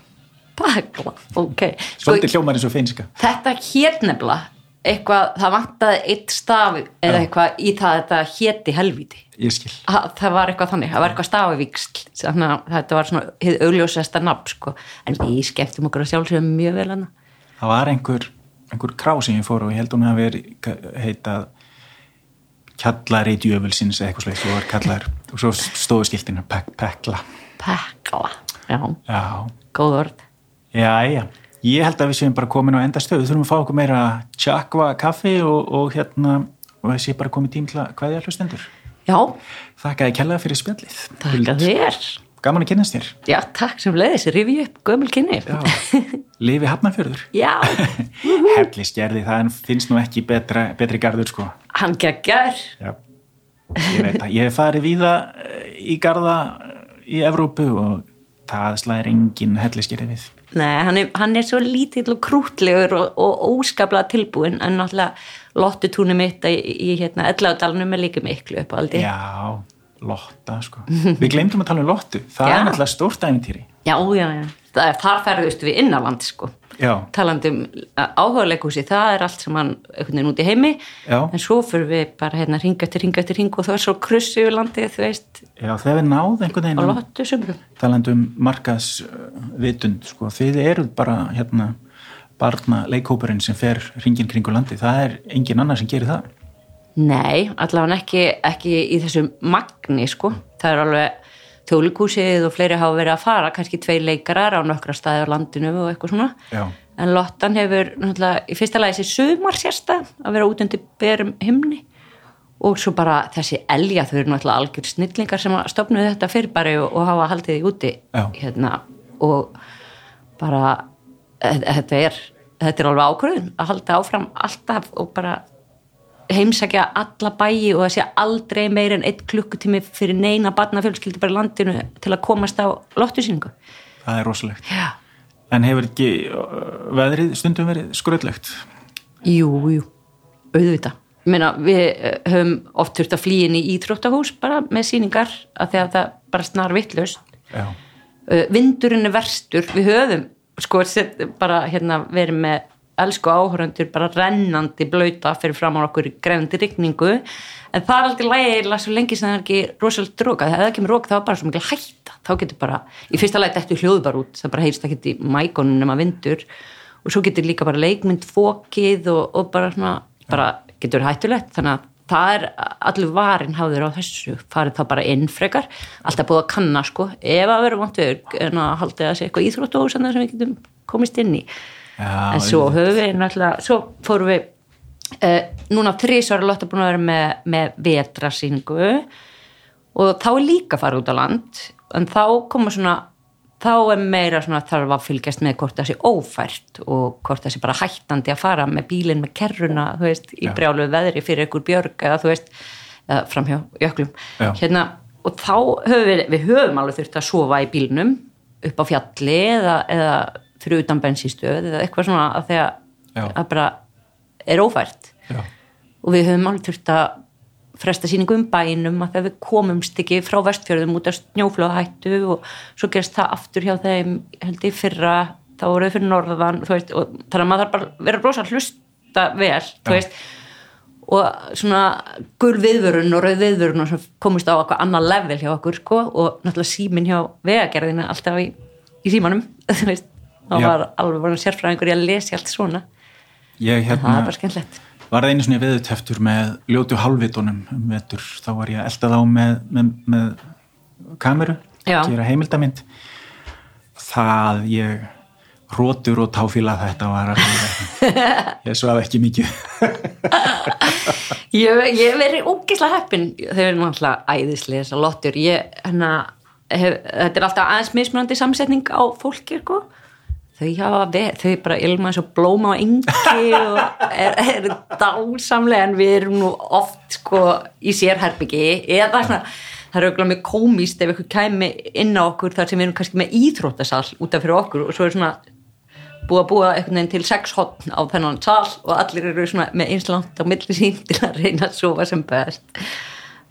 Pagla, ok. Svolítið sko, hljómar eins og finska Þetta hér nefnilega eitthvað, það vantaði eitt staf eða eitthvað í það að þetta héti helviti Ég skil. Það, það var eitthvað þannig, það var eitthvað stafavíksl þannig að þetta var svona hið augljósesta nafn sko, en við skemmtum okkur að sjálfsögum mjög vel hana. Það var einhver, einhver krá sem ég fór og ég held hún að vera heitað kjallari djöfulsins eða eitthvað slags og var kallar og svo stóðu skiltinu Pekla. Pekla, já, já. góð orð Já, já, ég held að við séum bara komin á enda stöðu, við þurfum að fá okkur meira tjakva kaffi og, og hérna og þessi bara komið tím til að hvaðja hlustendur. Já. Þakkaði kella fyrir spjallið. Takk að þér. Gaman að kynast þér. Já, takk sem leiðis, rifi upp gömul kynni. Já, lifi hafnafjörður. Já. Herli stjerði, það finnst nú ekki betra, betri gardur sko. Hann geggar. Já, ég veit það. Ég hef farið víða eh, í garda í Evrópu og það slæðir engin helliskerið við. Nei, hann er, hann er svo lítill og krútlegur og, og óskaplega tilbúin en náttúrulega lottutúni mitt í, í hérna, elladalunum er líka miklu upp á aldi. Já, lotta sko. Við glemtum að tala um lottu, það já. er náttúrulega stórt æfintýri. Já, já, já. Er, þar ferðust við innanland sko. Já. Talandum áhugaleikhúsi, það er allt sem hann einhvern veginn út í heimi, já. en svo fyrir við bara hérna ringa eftir ringa eftir ringa og það er svo krussi yfir landið, þú veist. Já, þegar við náðum einhvern veginn. Á lottu sumrum. Talandum markaðsvitund, sko, þið eruð bara hérna barna leikhópurinn sem fer ringin kringu landi, það er engin annar sem gerir það. Nei, allavega ekki, ekki í þessu magni, sko, það er alveg þjólikúsið og fleiri hafa verið að fara kannski tvei leikarar á nokkra staði á landinu og eitthvað svona. Já. en Lottan hefur í fyrsta lagi þessi sumar sérsta að vera út undir berum himni. Og svo bara þessi elja þau eru náttúrulega algjör snillingar sem stopnuð þetta fyrirbæri og, og hafa haldið í úti. Hérna, og bara e, þetta er, þetta er alveg ákvörðun að halda áfram alltaf og bara heimsækja alla bæi og það sé aldrei meir en eitt klukkutími fyrir neina barnafjölskyldi bara landinu til að komast á lottusýningu. Það er rosalegt. Já. En hefur ekki uh, veðrið stundum verið skröldlegt? Jú, jú, auðvitað. Meina, við uh, höfum oft þurft að flýja í Íþróttahús bara með síningar að því að það bara snar vittlust. Já. Uh, vindurinn er verstur, við höfum sko bara hérna verið með elsku áhöröndur bara rennandi blöyta fyrir fram á okkur grefandi rikningu en það er alltaf lægilega svo lengi sem það er ekki rosalega dróka, þegar það kemur rók þá er bara svo mikil hætta, þá getur bara í fyrsta lægi þetta hljóðu bara út, það bara heyrst ekki í mækonum nema vindur. Og svo getur líka bara leikmynd fókið og, og bara svona, bara getur hættulegt. Þannig að það er allir varin háður á þessu, farið þá bara inn frekar, alltaf búið að kanna sko. Ef að vera vantur en að halda þessi eitthvað íþróttu Já, en svo höfum við náttúrulega svo fórum við uh, núna þrísvara lotta búin að vera með, með vetrasýningu og þá er líka farið út á land en þá koma svona þá er meira svona þarf að fylgjast með hvort það sé ófært og hvort það sé bara hættandi að fara með bílinn með kerruna, þú veist, í Já. brjálu veðri fyrir einhver björg eða þú veist framhjá jöklum. Hérna, og þá höfum við, við höfum alveg þurft að sofa í bílnum upp á fjalli eða, eða fyrir utan bensístöð eða eitthvað svona að því að bara er ófært. Já. og við höfum alveg þurft að fresta sýningu um bænum að þegar við komumst ekki frá vestfjörðum út af snjóflóðahættu og svo gerist það aftur hjá þeim held ég fyrra, þá voruð fyrir norðan veist, og þannig að maður þarf bara að vera brosa að hlusta vel, veist. Og svona gul viðvörun og rauð viðvörun og komist á eitthvað annað level hjá okkur sko og náttúrulega síminn hjá vegagerðina alltaf í, í símanum Já. var alveg bara sérfræðingur í að lesa allt svona. Ég það hérna er bara skemmtilegt. var einu svona veðuteftur með ljótu halvitunum um vetur, þá var ég að elda þá með, með, með kameru, Já. gera heimildamind. Það ég rótur og táfíla þetta var ég svaf ekki mikið. Ég, ég hef verið ógislega heppin. Þau eru náttúrulega æðislega þessar lottur. Ég, hérna, hef, þetta er alltaf aðeins mismunandi samsetning á fólki sko. Þau hafa verið þau bara ilma eins og blóma á engi og er, er dásamlega en við erum nú oft sko í sérherbyggi eða svona það er auðvitað mjög komíst ef ykkur kæmi inn á okkur þar sem við erum kannski með íþróttasal út af fyrir okkur og svo er svona búið að búa einhvern veginn til sex hotn á þennan sal og allir eru svona með einslangt á milli sín til að reyna að sofa sem best.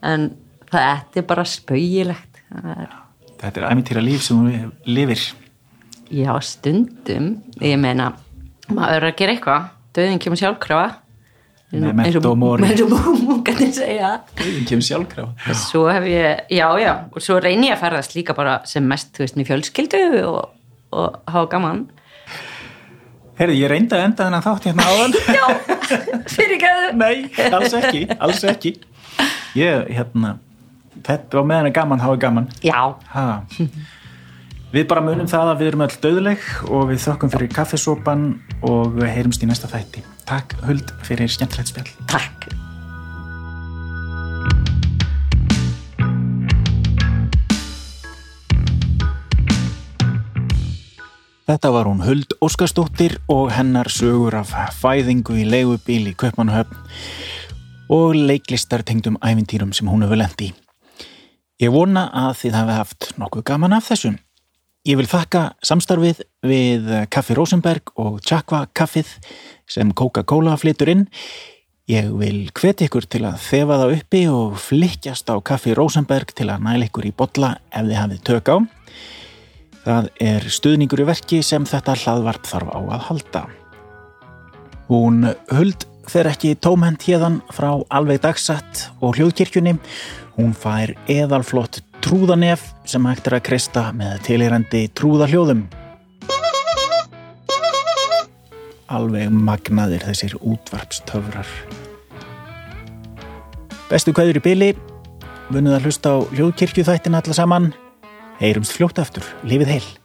En þetta er bara spauilegt þetta er æmintýra líf sem við lifir já stundum. Ég meina maður er að gera eitthvað. Döðin kemur sjálfkrafa. Memento mori. eins og múkanir segja. Guðin kemur sjálfkrafa. Svo hef ég, já já. Og svo reyni ég að ferðast líka bara sem mest þú veist með fjölskyldu og, og hafa gaman. Herri, ég reyndi að enda þennan þátt hérna áðan. Já, fyrir gæðu. Nei, alls ekki, alls ekki. Ég, hérna Þetta var meðan er gaman, er gaman. Já, ha. Við bara munum það að við erum öll döðleg og við þökkum fyrir kaffesopan og heyrumst í næsta þætti Takk Huld fyrir skemmtilegt spjall takk Þetta var hún Huld Óskarsdóttir og hennar sögur af fæðingu í leigubíl í Kaupmannahöfn og leiklistartengdum ævintýrum sem hún hefur lendi. Ég vona að þið hafi haft nokkuð gaman af þessum. Ég vil þakka samstarfið við Kaffi Rosenberg og Chakva kaffið sem Coca-Cola flytur inn. Ég vil hveti ykkur til að þefa það uppi og flikkjast á Kaffi Rosenberg til að næla ykkur í bolla ef þið hafið tök á. Það er stuðningur í verki sem þetta hlaðvarp þarf á að halda. Hún huld fer ekki tómhend hérðan frá alveg dagsatt og hljóðkirkjunni. Hún fær eðalflott trúðanef sem hægt er að kreista með tilirandi trúðahljóðum. Alveg magnaðir þessir útvarpstöfrar. Bestu kveður í byli, vunnið að hlusta á hljóðkirkju þættin alla saman. Heyrumst fljótt aftur, lifið heil.